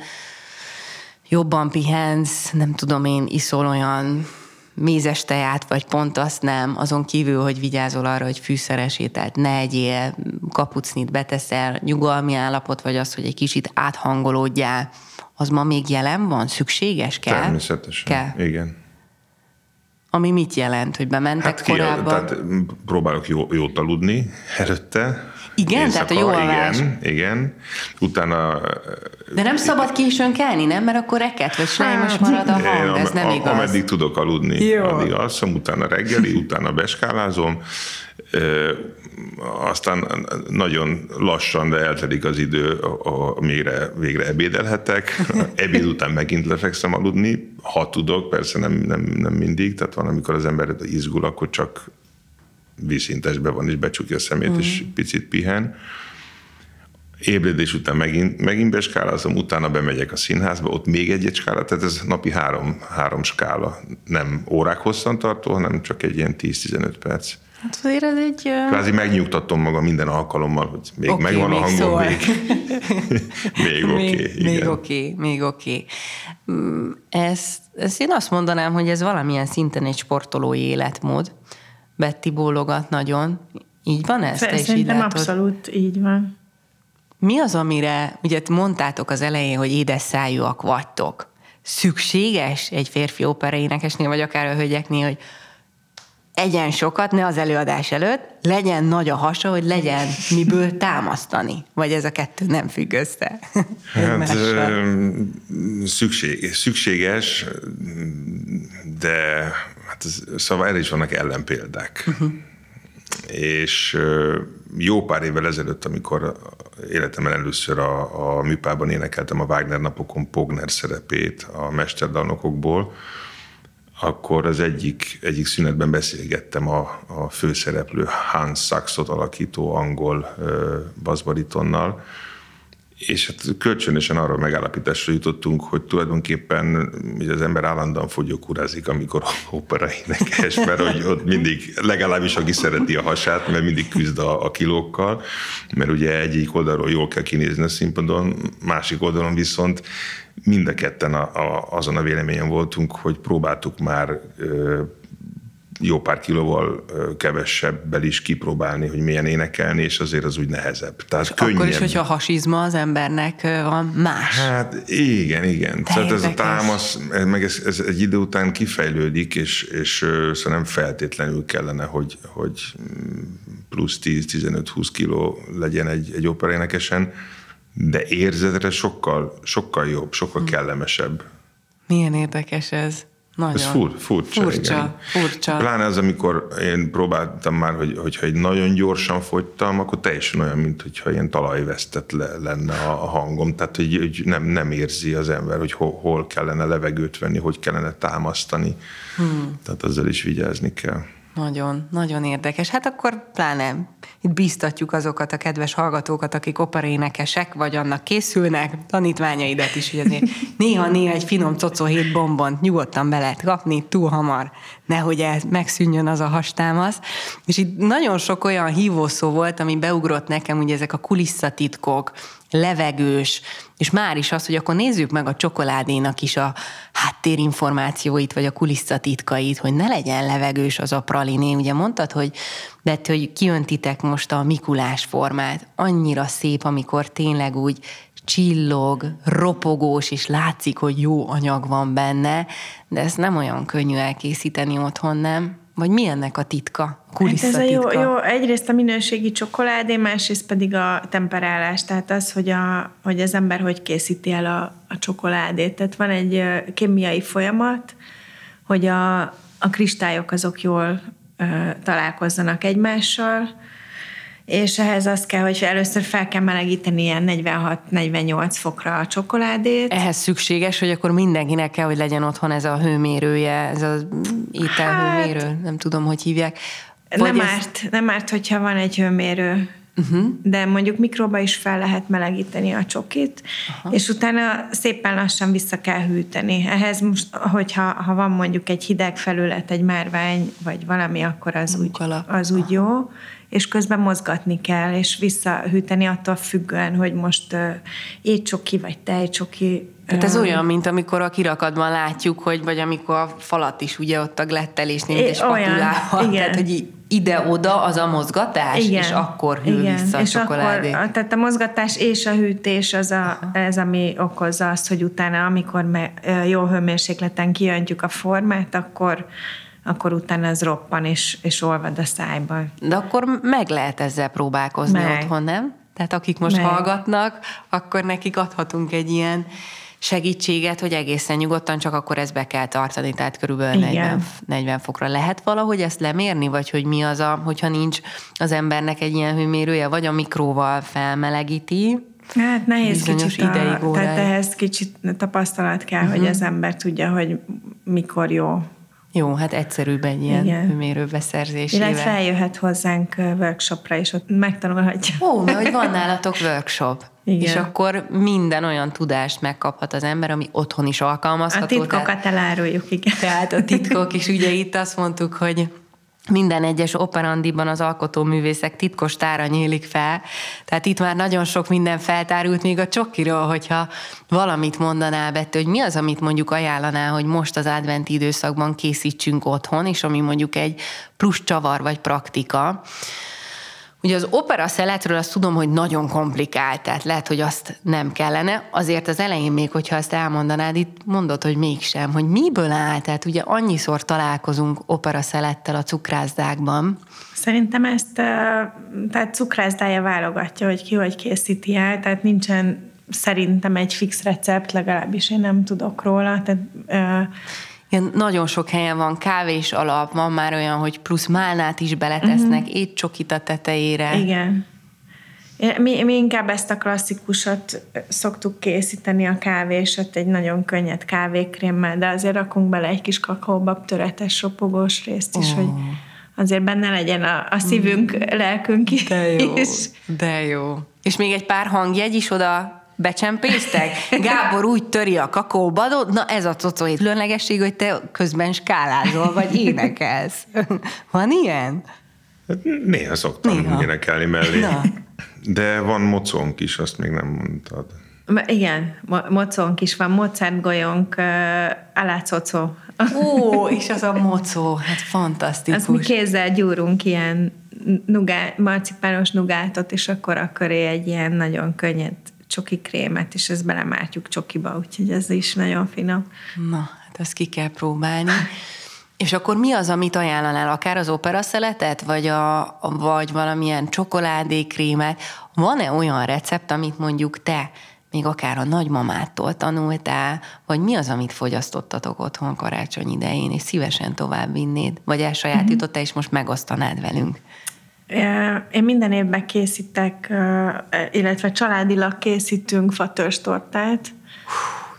S2: jobban pihensz, nem tudom én, iszol olyan mézes teját, vagy pont azt nem, azon kívül, hogy vigyázol arra, hogy fűszeres ételt ne egyél, kapucnit beteszel, nyugalmi állapot, vagy az, hogy egy kicsit áthangolódjál, az ma még jelen van? Szükséges? Kell?
S3: Természetesen. Kell. Igen.
S2: Ami mit jelent, hogy bementek hát ki, korábban?
S3: Tehát próbálok jó, jót aludni előtte.
S2: Igen? Éjszaka, tehát a jó alvás.
S3: Igen, igen. Utána...
S2: De nem szabad későn kelni, nem? Mert akkor reket vagy sajnos hát, marad a hang, ez nem igaz.
S3: Ameddig tudok aludni, jó. addig alszom, utána reggeli, utána beskálázom, aztán nagyon lassan, de eltelik az idő, mire végre ebédelhetek. Ebéd után megint lefekszem aludni, ha tudok, persze nem, nem, nem mindig, tehát van, amikor az ember izgul, akkor csak vízszintesben van, és becsukja a szemét, mm. és picit pihen. Ébredés után megint, megint beskálázom, utána bemegyek a színházba, ott még egy-egy skála, tehát ez napi három, három skála. Nem órák hosszan tartó, hanem csak egy ilyen 10-15 perc.
S2: Hát azért ez egy...
S3: Kvázi megnyugtatom magam minden alkalommal, hogy még okay, megvan még a hangom, szóval. még, még oké. Okay,
S2: még oké, okay, még oké. Okay. Mm, ezt, ezt én azt mondanám, hogy ez valamilyen szinten egy sportolói életmód. Betty bólogat nagyon. Így van ez?
S4: Te Szerintem abszolút így van.
S2: Mi az, amire, ugye mondtátok az elején, hogy édes szájúak vagytok. Szükséges egy férfi operaénekesnél, vagy akár a hölgyeknél, hogy egyen sokat, ne az előadás előtt, legyen nagy a hasa, hogy legyen miből támasztani. Vagy ez a kettő nem függ össze?
S3: Hát, szükség, szükséges, de hát ez, szóval erre is vannak ellenpéldák. Uh-huh. És jó pár évvel ezelőtt, amikor életemben először a, a műpában énekeltem a Wagner napokon Pogner szerepét a mesterdalnokokból, akkor az egyik, egyik szünetben beszélgettem a, a főszereplő Hans Sachsot alakító angol baszbaritonnal, és hát kölcsönösen arra megállapításra jutottunk, hogy tulajdonképpen ugye az ember állandóan fogyókúrázik, amikor opera énekes, mert hogy ott mindig, legalábbis aki szereti a hasát, mert mindig küzd a, a kilókkal, mert ugye egyik oldalról jól kell kinézni a színpadon, másik oldalon viszont mind a ketten a, a, azon a véleményen voltunk, hogy próbáltuk már ö, jó pár kilóval kevesebbel is kipróbálni, hogy milyen énekelni, és azért az úgy nehezebb.
S2: Tehát könnyebb. Akkor is, hogyha hasizma az embernek van más.
S3: Hát igen, igen. Te Tehát ez a támasz, meg ez, ez, egy idő után kifejlődik, és, és szerintem feltétlenül kellene, hogy, hogy mm, plusz 10-15-20 kiló legyen egy, egy operénekesen, de érzetre sokkal, sokkal jobb, sokkal hm. kellemesebb.
S2: Milyen érdekes ez. Nagyon.
S3: Ez fur, furcsa,
S2: furcsa,
S3: igen.
S2: furcsa.
S3: Pláne az, amikor én próbáltam már, hogy, hogyha egy nagyon gyorsan fogytam, akkor teljesen olyan, mint hogyha ilyen talajvesztett le, lenne a, a hangom. Tehát, hogy, hogy nem, nem érzi az ember, hogy hol, hol kellene levegőt venni, hogy kellene támasztani. Hmm. Tehát azzal is vigyázni kell.
S2: Nagyon, nagyon érdekes. Hát akkor pláne itt biztatjuk azokat a kedves hallgatókat, akik operénekesek, vagy annak készülnek, tanítványaidat is, hogy azért néha-néha egy finom cocó bombont nyugodtan be lehet kapni, túl hamar, nehogy el megszűnjön az a hastámasz. És itt nagyon sok olyan hívószó volt, ami beugrott nekem, ugye ezek a kulisszatitkok, levegős, és már is az, hogy akkor nézzük meg a csokoládénak is a háttérinformációit, vagy a kulisszatitkait, hogy ne legyen levegős az a praliné. Ugye mondtad, hogy, de hogy kiöntitek most a Mikulás formát. Annyira szép, amikor tényleg úgy csillog, ropogós, és látszik, hogy jó anyag van benne, de ezt nem olyan könnyű elkészíteni otthon, nem? Vagy mi ennek a titka?
S4: Hát ez a jó, jó, egyrészt a minőségi csokoládé, másrészt pedig a temperálás, tehát az, hogy, a, hogy az ember hogy készíti el a, a csokoládét. Tehát van egy kémiai folyamat, hogy a, a kristályok azok jól ö, találkozzanak egymással, és ehhez az kell, hogy először fel kell melegíteni ilyen 46-48 fokra a csokoládét.
S2: Ehhez szükséges, hogy akkor mindenkinek kell, hogy legyen otthon ez a hőmérője, ez az ételhőmérő, hát, nem tudom, hogy hívják.
S4: Vagy nem, ez... árt, nem árt, hogyha van egy hőmérő, uh-huh. de mondjuk mikróba is fel lehet melegíteni a csokit, Aha. és utána szépen lassan vissza kell hűteni. Ehhez most, hogyha ha van mondjuk egy hideg felület, egy márvány, vagy valami, akkor az, úgy, az úgy jó és közben mozgatni kell, és visszahűteni attól függően, hogy most uh, étcsoki vagy tejcsoki.
S2: Tehát ez olyan, mint amikor a kirakatban látjuk, hogy vagy amikor a falat is ugye ott a glettelésnél, és spatulával, igen. tehát hogy ide-oda az a mozgatás, igen, és akkor hűl igen. vissza a és csokoládé.
S4: Akkor, tehát a mozgatás és a hűtés az, a, ez, ami okozza azt, hogy utána, amikor me, jó hőmérsékleten kijöntjük a formát, akkor akkor utána ez roppan és, és olvad a szájban.
S2: De akkor meg lehet ezzel próbálkozni meg. otthon, nem? Tehát akik most meg. hallgatnak, akkor nekik adhatunk egy ilyen segítséget, hogy egészen nyugodtan csak akkor ezt be kell tartani, tehát körülbelül 40, 40 fokra. Lehet valahogy ezt lemérni, vagy hogy mi az a, hogyha nincs az embernek egy ilyen hőmérője, vagy a mikróval felmelegíti,
S4: Hát nehéz kicsit, a, ideig, tehát ehhez kicsit tapasztalat kell, uh-huh. hogy mhm. az ember tudja, hogy mikor jó
S2: jó, hát egyszerűbb egy ilyen Igen. hőmérő beszerzésével.
S4: Illetve feljöhet hozzánk workshopra, és ott megtanulhatja.
S2: Ó, mert hogy van nálatok workshop. Igen. És akkor minden olyan tudást megkaphat az ember, ami otthon is alkalmazható.
S4: A titkokat tehát, eláruljuk, igen.
S2: Tehát a titkok, és ugye itt azt mondtuk, hogy minden egyes operandiban az alkotóművészek titkos tára nyílik fel, tehát itt már nagyon sok minden feltárult még a csokiról, hogyha valamit mondanál Betty, hogy mi az, amit mondjuk ajánlanál, hogy most az adventi időszakban készítsünk otthon, és ami mondjuk egy plusz csavar vagy praktika, Ugye az opera szeletről azt tudom, hogy nagyon komplikált, tehát lehet, hogy azt nem kellene. Azért az elején még, hogyha azt elmondanád, itt mondod, hogy mégsem, hogy miből áll, tehát ugye annyiszor találkozunk opera szelettel a cukrászdákban.
S4: Szerintem ezt tehát cukrászdája válogatja, hogy ki hogy készíti el, tehát nincsen szerintem egy fix recept, legalábbis én nem tudok róla. Tehát,
S2: ilyen nagyon sok helyen van kávés alap, van már olyan, hogy plusz málnát is beletesznek, uh-huh. étcsokit a tetejére.
S4: Igen. Mi, mi inkább ezt a klasszikusat szoktuk készíteni, a kávésat egy nagyon könnyed kávékrémmel, de azért rakunk bele egy kis kakaóbab töretes ropogós részt is, oh. hogy azért benne legyen a, a szívünk, mm. lelkünk is.
S2: De jó, de jó. És még egy pár hangjegy is oda becsempésztek? Gábor úgy töri a kakaóbadot, na ez a cocói különlegesség, hogy te közben skálázol, vagy énekelsz. Van ilyen?
S3: Hát néha szoktam néha. énekelni mellé. Na. De van mocónk is, azt még nem mondtad.
S4: Igen, mo- mocónk is van, Mozart golyónk, uh, alácocó.
S2: Ó, és az a mocó, hát fantasztikus.
S4: Azt mi kézzel gyúrunk ilyen nugá, marcipános nugátot, és akkor a köré egy ilyen nagyon könnyed csoki krémet, és ezt belemártjuk csokiba, úgyhogy ez is nagyon finom.
S2: Na, hát ezt ki kell próbálni. És akkor mi az, amit ajánlanál? Akár az opera szeletet, vagy, a, vagy valamilyen csokoládékrémet? Van-e olyan recept, amit mondjuk te még akár a nagymamától tanultál, vagy mi az, amit fogyasztottatok otthon karácsony idején, és szívesen tovább vinnéd, vagy elsajátítottál, és most megosztanád velünk?
S4: Én minden évben készítek, illetve családilag készítünk fatőrstortát,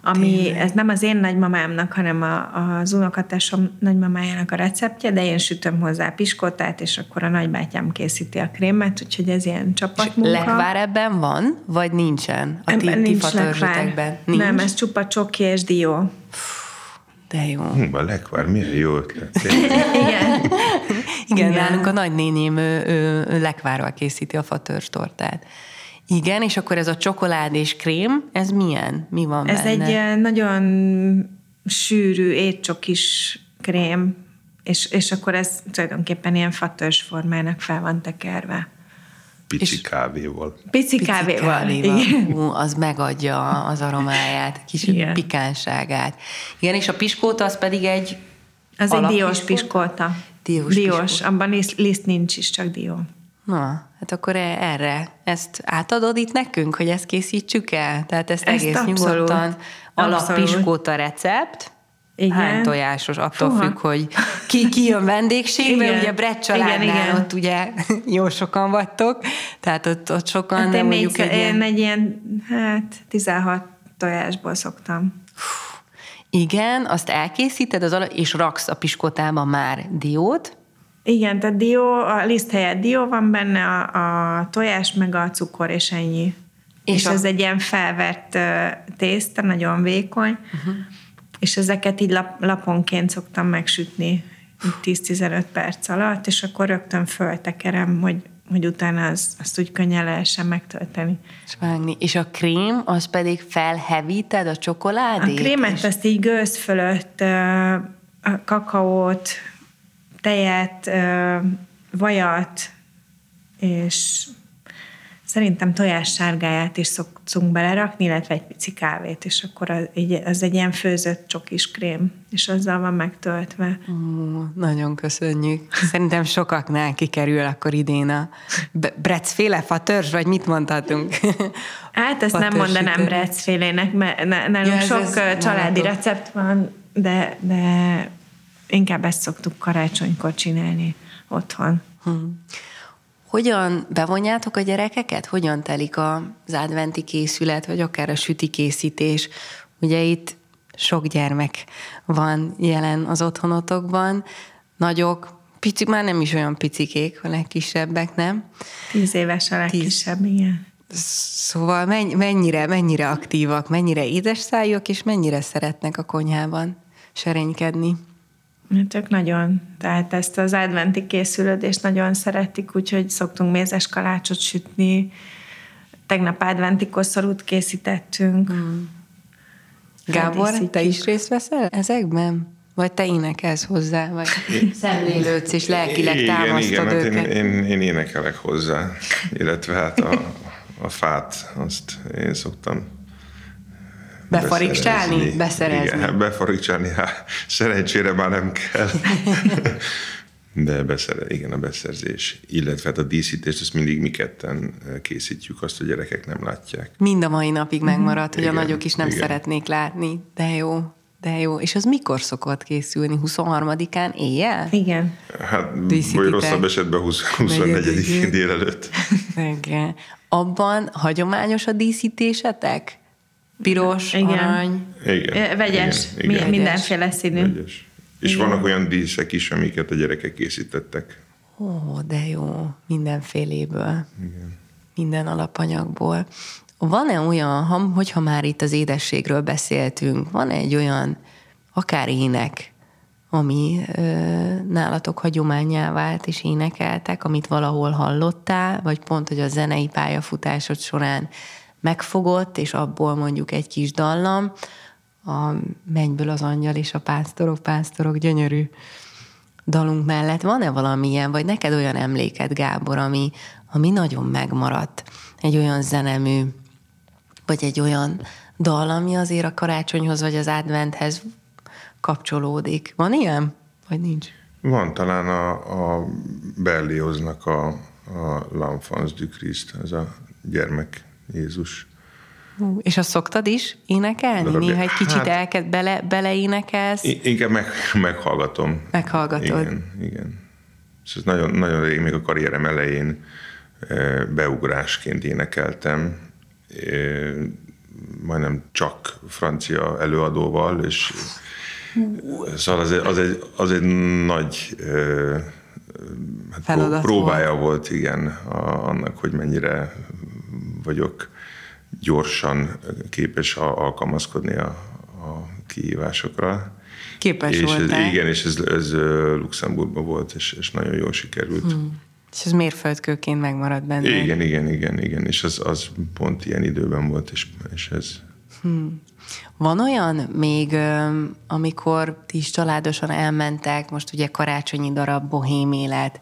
S4: ami Tényleg. ez nem az én nagymamámnak, hanem a, az unokatásom nagymamájának a receptje, de én sütöm hozzá piskótát, és akkor a nagybátyám készíti a krémet, úgyhogy ez ilyen csapatmunka.
S2: lekvár ebben van, vagy nincsen a ti,
S4: Nincs lekvár. Nincs? Nem, ez csupa csoki és dió.
S2: De jó.
S3: Hú, a lekvár, milyen jó ötlet.
S2: Igen. Igen, nálunk a nagynéném ő, ő, ő lekvárral készíti a fatőrstortát. Igen, és akkor ez a csokolád és krém, ez milyen? Mi van
S4: ez
S2: benne?
S4: Ez egy nagyon sűrű, étcsokis krém, és, és akkor ez tulajdonképpen ilyen fatörs formának fel van tekerve.
S3: Pici és kávéval.
S4: Pici, pici kávéval, kávéval. Igen.
S2: Hú, az megadja az aromáját, kis Igen. pikánságát. Igen, és a piskóta az pedig egy
S4: Az egy diós piskóta. Diós, diós abban liszt, liszt nincs is, csak dió.
S2: Na, hát akkor e- erre, ezt átadod itt nekünk, hogy ezt készítsük el? Tehát ezt, ezt egész abszolút, nyugodtan alapiskóta recept, igen. hány tojásos, attól Fuha. függ, hogy ki, ki jön vendégségbe, igen. ugye Brett családnál igen, igen. ott ugye jó sokan vagytok, tehát ott, ott sokan, hát
S4: én, mondjuk egy, ilyen... én egy ilyen, hát 16 tojásból szoktam.
S2: Igen, azt elkészíted, az ala- és raksz a piskotába már diót.
S4: Igen, tehát dió, a liszt helyett dió van benne, a, a tojás, meg a cukor, és ennyi. És, és a... ez egy ilyen felvert tészta, nagyon vékony, uh-huh. és ezeket így lap, laponként szoktam megsütni 10-15 perc alatt, és akkor rögtön föltekerem, hogy hogy utána az, azt úgy könnyen lehessen megtölteni.
S2: És vágni. És a krém, az pedig felhevíted a csokoládét?
S4: A krémet és... azt így gőz fölött a kakaót, tejet, vajat, és szerintem tojás sárgáját is szoktunk belerakni, illetve egy pici kávét, és akkor az, az egy ilyen főzött csokis krém, és azzal van megtöltve.
S2: Ó, nagyon köszönjük. Szerintem sokaknál kikerül akkor idén a brecféle fatörzs, vagy mit mondhatunk?
S4: Hát ezt nem mondanám brecfélének, mert nálunk ja, sok ez családi ez recept van, de, de inkább ezt szoktuk karácsonykor csinálni otthon. Hmm.
S2: Hogyan bevonjátok a gyerekeket? Hogyan telik az adventi készület, vagy akár a süti készítés? Ugye itt sok gyermek van jelen az otthonotokban, nagyok, picik, már nem is olyan picikék, a legkisebbek, nem?
S4: Tíz éves a legkisebb, Tíz. igen.
S2: Szóval mennyire, mennyire aktívak, mennyire édes szájúak, és mennyire szeretnek a konyhában serénykedni?
S4: Hát ők nagyon. Tehát ezt az adventi készülődést nagyon szeretik, úgyhogy szoktunk mézes kalácsot sütni. Tegnap adventi koszorút készítettünk. Hmm.
S2: Gábor, te is részt veszel ezekben? Vagy te énekelsz hozzá, vagy szemlélődsz és lelkileg igen, támasztod igen, hát őket?
S3: Én, én, én énekelek hozzá, illetve hát a, a fát, azt én szoktam
S2: Befaricsálni? Beszerezni?
S3: Igen, befaricsálni, hát szerencsére már nem kell. De beszere, igen, a beszerzés, illetve hát a díszítést, ezt mindig mi ketten készítjük, azt a gyerekek nem látják.
S2: Mind a mai napig megmaradt, hogy igen, a nagyok is nem igen. szeretnék látni. De jó, de jó. És az mikor szokott készülni? 23-án éjjel?
S4: Igen.
S3: Hát, Díszítitek. vagy rosszabb esetben 24 délelőtt.
S2: Igen. Abban hagyományos a díszítésetek? Piros, igen. arany.
S3: Igen.
S4: Vegyes, igen, igen. mindenféle színű. Vegyes.
S3: És igen. vannak olyan díszek is, amiket a gyerekek készítettek.
S2: Ó, de jó, mindenféléből. Igen. Minden alapanyagból. Van-e olyan, hogyha már itt az édességről beszéltünk, van egy olyan akár ének, ami ö, nálatok hagyományá vált, és énekeltek, amit valahol hallottál, vagy pont, hogy a zenei pályafutásod során megfogott, és abból mondjuk egy kis dallam, a Mennyből az angyal és a pásztorok, pásztorok gyönyörű dalunk mellett van-e valamilyen, vagy neked olyan emléked, Gábor, ami, ami nagyon megmaradt, egy olyan zenemű, vagy egy olyan dal, ami azért a karácsonyhoz, vagy az adventhez kapcsolódik. Van ilyen? Vagy nincs?
S3: Van talán a, a Berlioznak a, a L'Enfance du Christ, ez a gyermek Jézus.
S2: Hú, és azt szoktad is énekelni? Darabja. Néha egy kicsit hát, elkezd, bele, beleénekelsz?
S3: Inkább meg, meghallgatom.
S2: Meghallgatod.
S3: Igen, igen. És ez nagyon, nagyon rég, még a karrierem elején beugrásként énekeltem, majdnem csak francia előadóval, és szóval az egy, az egy, az egy nagy hát próbája volt. volt, igen, a, annak, hogy mennyire vagyok gyorsan képes alkalmazkodni a, a kihívásokra.
S2: Képes
S3: és
S2: voltál.
S3: Ez, igen, és ez, ez Luxemburgban volt, és, és nagyon jól sikerült. Hmm.
S2: És ez mérföldkőként megmaradt benne.
S3: Igen, igen, igen, igen, és az, az pont ilyen időben volt, és, és ez... Hmm.
S2: Van olyan még, amikor ti is családosan elmentek, most ugye karácsonyi darab, bohém élet,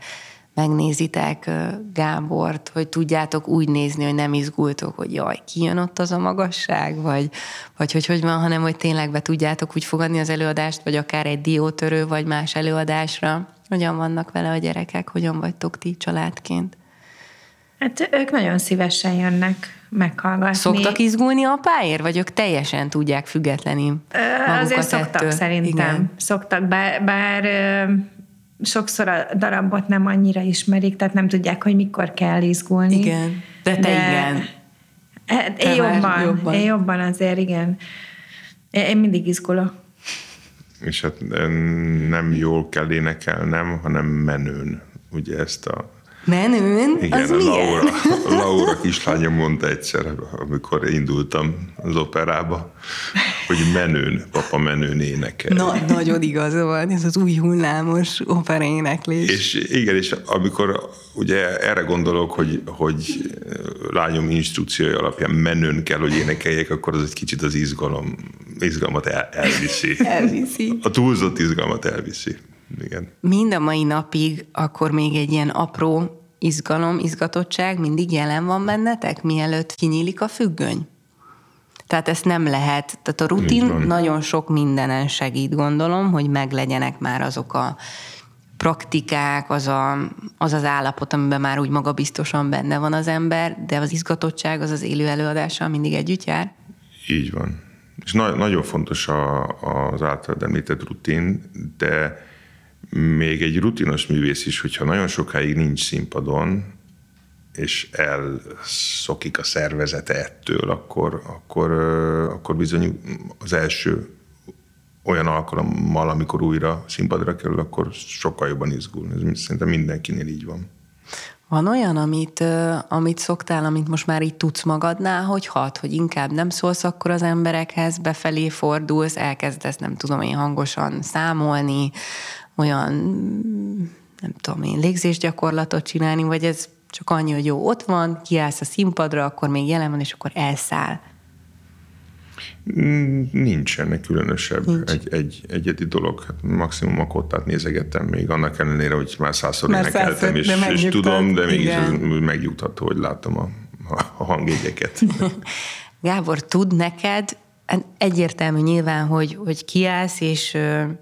S2: megnézitek Gábort, hogy tudjátok úgy nézni, hogy nem izgultok, hogy jaj, ki jön ott az a magasság, vagy, vagy hogy hogy van, hanem hogy tényleg be tudjátok úgy fogadni az előadást, vagy akár egy diótörő, vagy más előadásra. Hogyan vannak vele a gyerekek, hogyan vagytok ti családként?
S4: Hát ők nagyon szívesen jönnek. meghallgatni.
S2: Szoktak izgulni apáért, vagy ők teljesen tudják függetlenül
S4: Azért szoktak
S2: ettől?
S4: szerintem.
S2: Igen.
S4: Szoktak, bár, bár sokszor a darabot nem annyira ismerik, tehát nem tudják, hogy mikor kell izgulni.
S2: Igen. De te igen.
S4: Hát, én jobban,
S2: jobban.
S4: jobban, én jobban azért, igen. Én én mindig izgulok.
S3: És hát nem jól kell énekelnem, hanem menőn. Ugye ezt a
S2: Menőn?
S3: Igen,
S2: az
S3: a
S2: milyen?
S3: Laura, Laura kislányom mondta egyszer, amikor indultam az operába, hogy menőn, papa menőn énekel.
S2: Na, nagyon igaza van, ez az új hullámos opera éneklés.
S3: És igen, és amikor ugye erre gondolok, hogy, hogy lányom instrukciói alapján menőn kell, hogy énekeljek, akkor az egy kicsit az izgalom, izgalmat el, elviszi.
S2: Elviszi.
S3: A túlzott izgalmat elviszi. Igen.
S2: Mind a mai napig akkor még egy ilyen apró izgalom, izgatottság mindig jelen van bennetek, mielőtt kinyílik a függöny? Tehát ezt nem lehet. Tehát a rutin nagyon sok mindenen segít, gondolom, hogy meglegyenek már azok a praktikák, az, a, az az állapot, amiben már úgy magabiztosan benne van az ember, de az izgatottság az az élő előadással mindig együtt jár.
S3: Így van. És na- nagyon fontos a, az általad említett rutin, de még egy rutinos művész is, hogyha nagyon sokáig nincs színpadon, és elszokik a szervezete ettől, akkor, akkor, akkor bizony az első olyan alkalommal, amikor újra színpadra kerül, akkor sokkal jobban izgul. Ez szerintem mindenkinél így van.
S2: Van olyan, amit, amit szoktál, amit most már így tudsz magadnál, hogy hat, hogy inkább nem szólsz akkor az emberekhez, befelé fordulsz, elkezdesz, nem tudom én, hangosan számolni, olyan, nem tudom én, légzésgyakorlatot csinálni, vagy ez csak annyi, hogy jó, ott van, kiállsz a színpadra, akkor még jelen van, és akkor elszáll.
S3: Mm, Nincs ennek különösebb
S2: Nincs.
S3: Egy, egy, egyedi dolog. Hát maximum a kottát nézegettem még, annak ellenére, hogy már százszor
S2: Már
S3: énekeltem,
S2: százszor,
S3: és,
S2: de
S3: és tudom, de mégis
S2: igen.
S3: megnyugtató, hogy látom a, a hangjegyeket.
S2: Gábor, tud neked, egyértelmű nyilván, hogy, hogy kiállsz, és,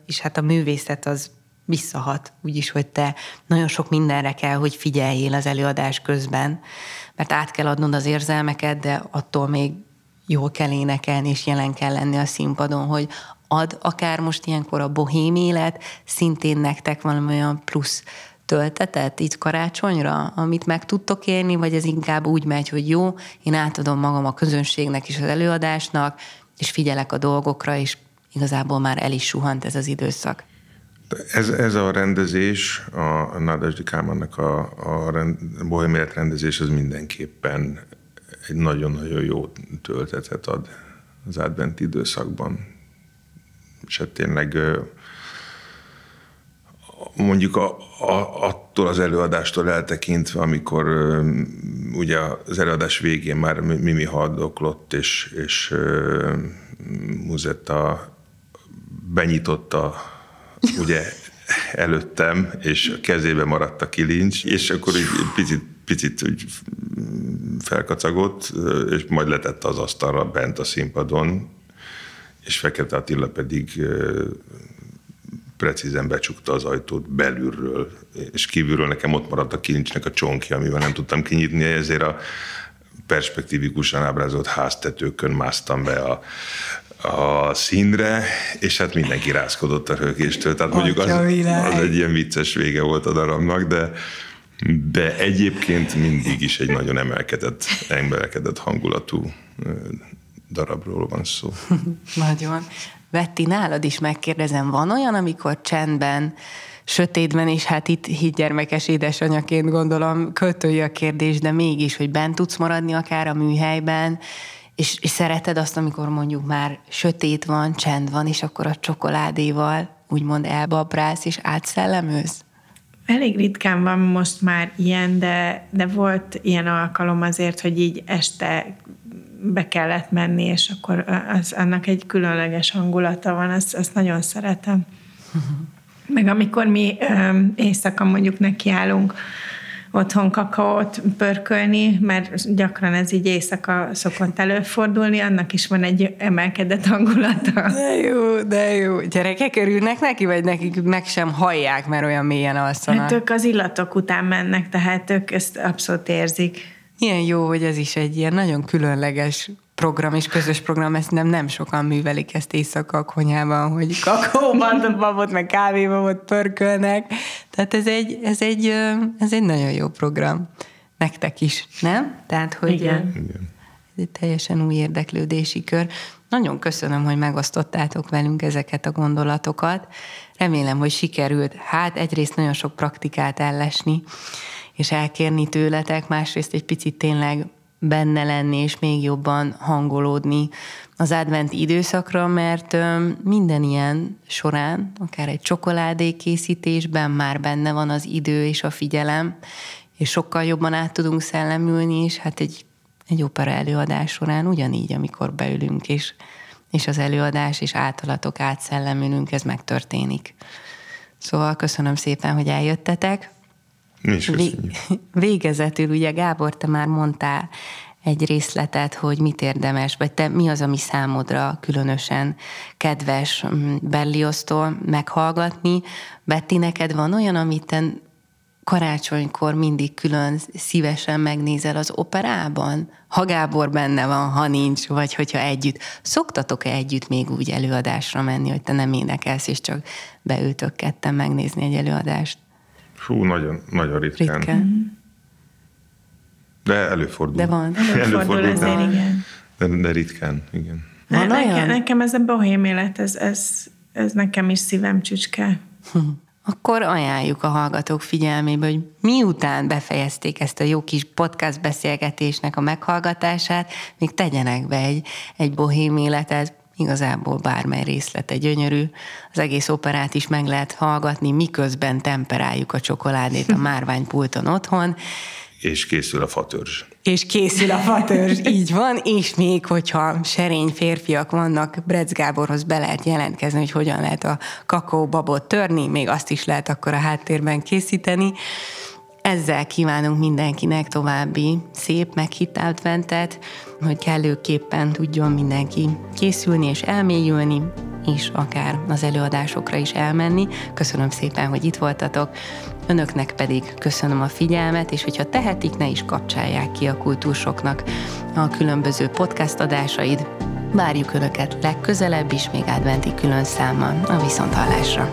S2: és hát a művészet az visszahat, úgyis, hogy te nagyon sok mindenre kell, hogy figyeljél az előadás közben, mert át kell adnod az érzelmeket, de attól még jól kell énekelni, és jelen kell lenni a színpadon, hogy ad akár most ilyenkor a bohém élet szintén nektek valami olyan plusz töltetet itt karácsonyra, amit meg tudtok élni, vagy ez inkább úgy megy, hogy jó, én átadom magam a közönségnek és az előadásnak, és figyelek a dolgokra, és igazából már el is suhant ez az időszak.
S3: Ez, ez a rendezés, a Nádasdi Kálmánnak a, a rend, Élet rendezés, az mindenképpen egy nagyon-nagyon jó töltetet ad az adventi időszakban. És hát tényleg mondjuk a, a, attól az előadástól eltekintve, amikor ugye az előadás végén már Mimi haldoklott, és, és Muzetta benyitotta ugye előttem, és a kezébe maradt a kilincs, és akkor egy picit, picit úgy felkacagott, és majd letette az asztalra bent a színpadon, és Fekete Attila pedig precízen becsukta az ajtót belülről, és kívülről nekem ott maradt a kilincsnek a csonkja, amivel nem tudtam kinyitni, ezért a perspektívikusan ábrázolt háztetőkön másztam be a, a színre, és hát mindenki rázkodott a rögéstől. Tehát mondjuk az, az egy ilyen vicces vége volt a darabnak, de, de egyébként mindig is egy nagyon emelkedett, emelkedett hangulatú darabról van szó.
S2: Nagyon. Vetti, nálad is megkérdezem, van olyan, amikor csendben, sötétben, és hát itt hídgyermekes édesanyaként gondolom költői a kérdés, de mégis, hogy bent tudsz maradni akár a műhelyben, és, és szereted azt, amikor mondjuk már sötét van, csend van, és akkor a csokoládéval úgymond elbabrász és átszellemőz?
S4: Elég ritkán van most már ilyen, de, de volt ilyen alkalom azért, hogy így este be kellett menni, és akkor az, annak egy különleges hangulata van, azt, azt nagyon szeretem. Meg amikor mi ö, éjszaka mondjuk nekiállunk otthon kakaót pörkölni, mert gyakran ez így éjszaka szokott előfordulni, annak is van egy emelkedett hangulata.
S2: De jó, de jó. Gyerekek örülnek neki, vagy nekik meg sem hallják, mert olyan mélyen alszanak?
S4: Hát ők az illatok után mennek, tehát ők ezt abszolút érzik.
S2: Milyen jó, hogy ez is egy ilyen nagyon különleges program és közös program, ezt nem, nem sokan művelik ezt éjszaka a konyhában, hogy kakaóban, babot, meg kávébabot pörkölnek. Tehát ez egy, ez, egy, ez egy nagyon jó program. Nektek is, nem? Tehát, hogy
S4: Igen.
S2: ez egy teljesen új érdeklődési kör. Nagyon köszönöm, hogy megosztottátok velünk ezeket a gondolatokat. Remélem, hogy sikerült, hát egyrészt nagyon sok praktikát ellesni, és elkérni tőletek, másrészt egy picit tényleg benne lenni, és még jobban hangolódni az advent időszakra, mert minden ilyen során, akár egy csokoládé készítésben már benne van az idő és a figyelem, és sokkal jobban át tudunk szellemülni, és hát egy, egy opera előadás során ugyanígy, amikor beülünk, és, és az előadás és általatok átszellemülünk, ez megtörténik. Szóval köszönöm szépen, hogy eljöttetek. Végezetül, ugye Gábor, te már mondtál egy részletet, hogy mit érdemes, vagy te mi az, ami számodra különösen kedves mm, Berliosztól meghallgatni. Betty, neked van olyan, amit te karácsonykor mindig külön szívesen megnézel az operában? Ha Gábor benne van, ha nincs, vagy hogyha együtt. Szoktatok-e együtt még úgy előadásra menni, hogy te nem énekelsz, és csak beültök ketten megnézni egy előadást?
S3: Hú, nagyon, nagyon ritkán.
S2: Ritkán.
S3: De előfordul.
S2: De van.
S4: Előfordul azért,
S3: de,
S4: igen.
S3: de, de ritkán, igen.
S2: Van
S4: Ne,
S2: olyan?
S4: nekem, nekem ez a bohém élet, ez, ez, ez nekem is szívem csücske.
S2: Akkor ajánljuk a hallgatók figyelmébe, hogy miután befejezték ezt a jó kis podcast beszélgetésnek a meghallgatását, még tegyenek be egy, egy bohém életet, igazából bármely részlete gyönyörű. Az egész operát is meg lehet hallgatni, miközben temperáljuk a csokoládét a márványpulton otthon,
S3: És készül a fatörzs.
S2: és készül a fatörzs, így van, és még hogyha serény férfiak vannak, Brecz Gáborhoz be lehet jelentkezni, hogy hogyan lehet a kakaóbabot törni, még azt is lehet akkor a háttérben készíteni. Ezzel kívánunk mindenkinek további szép, meghitt adventet, hogy kellőképpen tudjon mindenki készülni és elmélyülni, és akár az előadásokra is elmenni. Köszönöm szépen, hogy itt voltatok. Önöknek pedig köszönöm a figyelmet, és hogyha tehetik, ne is kapcsolják ki a kultúrsoknak a különböző podcast adásaid. Várjuk Önöket legközelebb is, még adventi külön számmal a Viszonthallásra.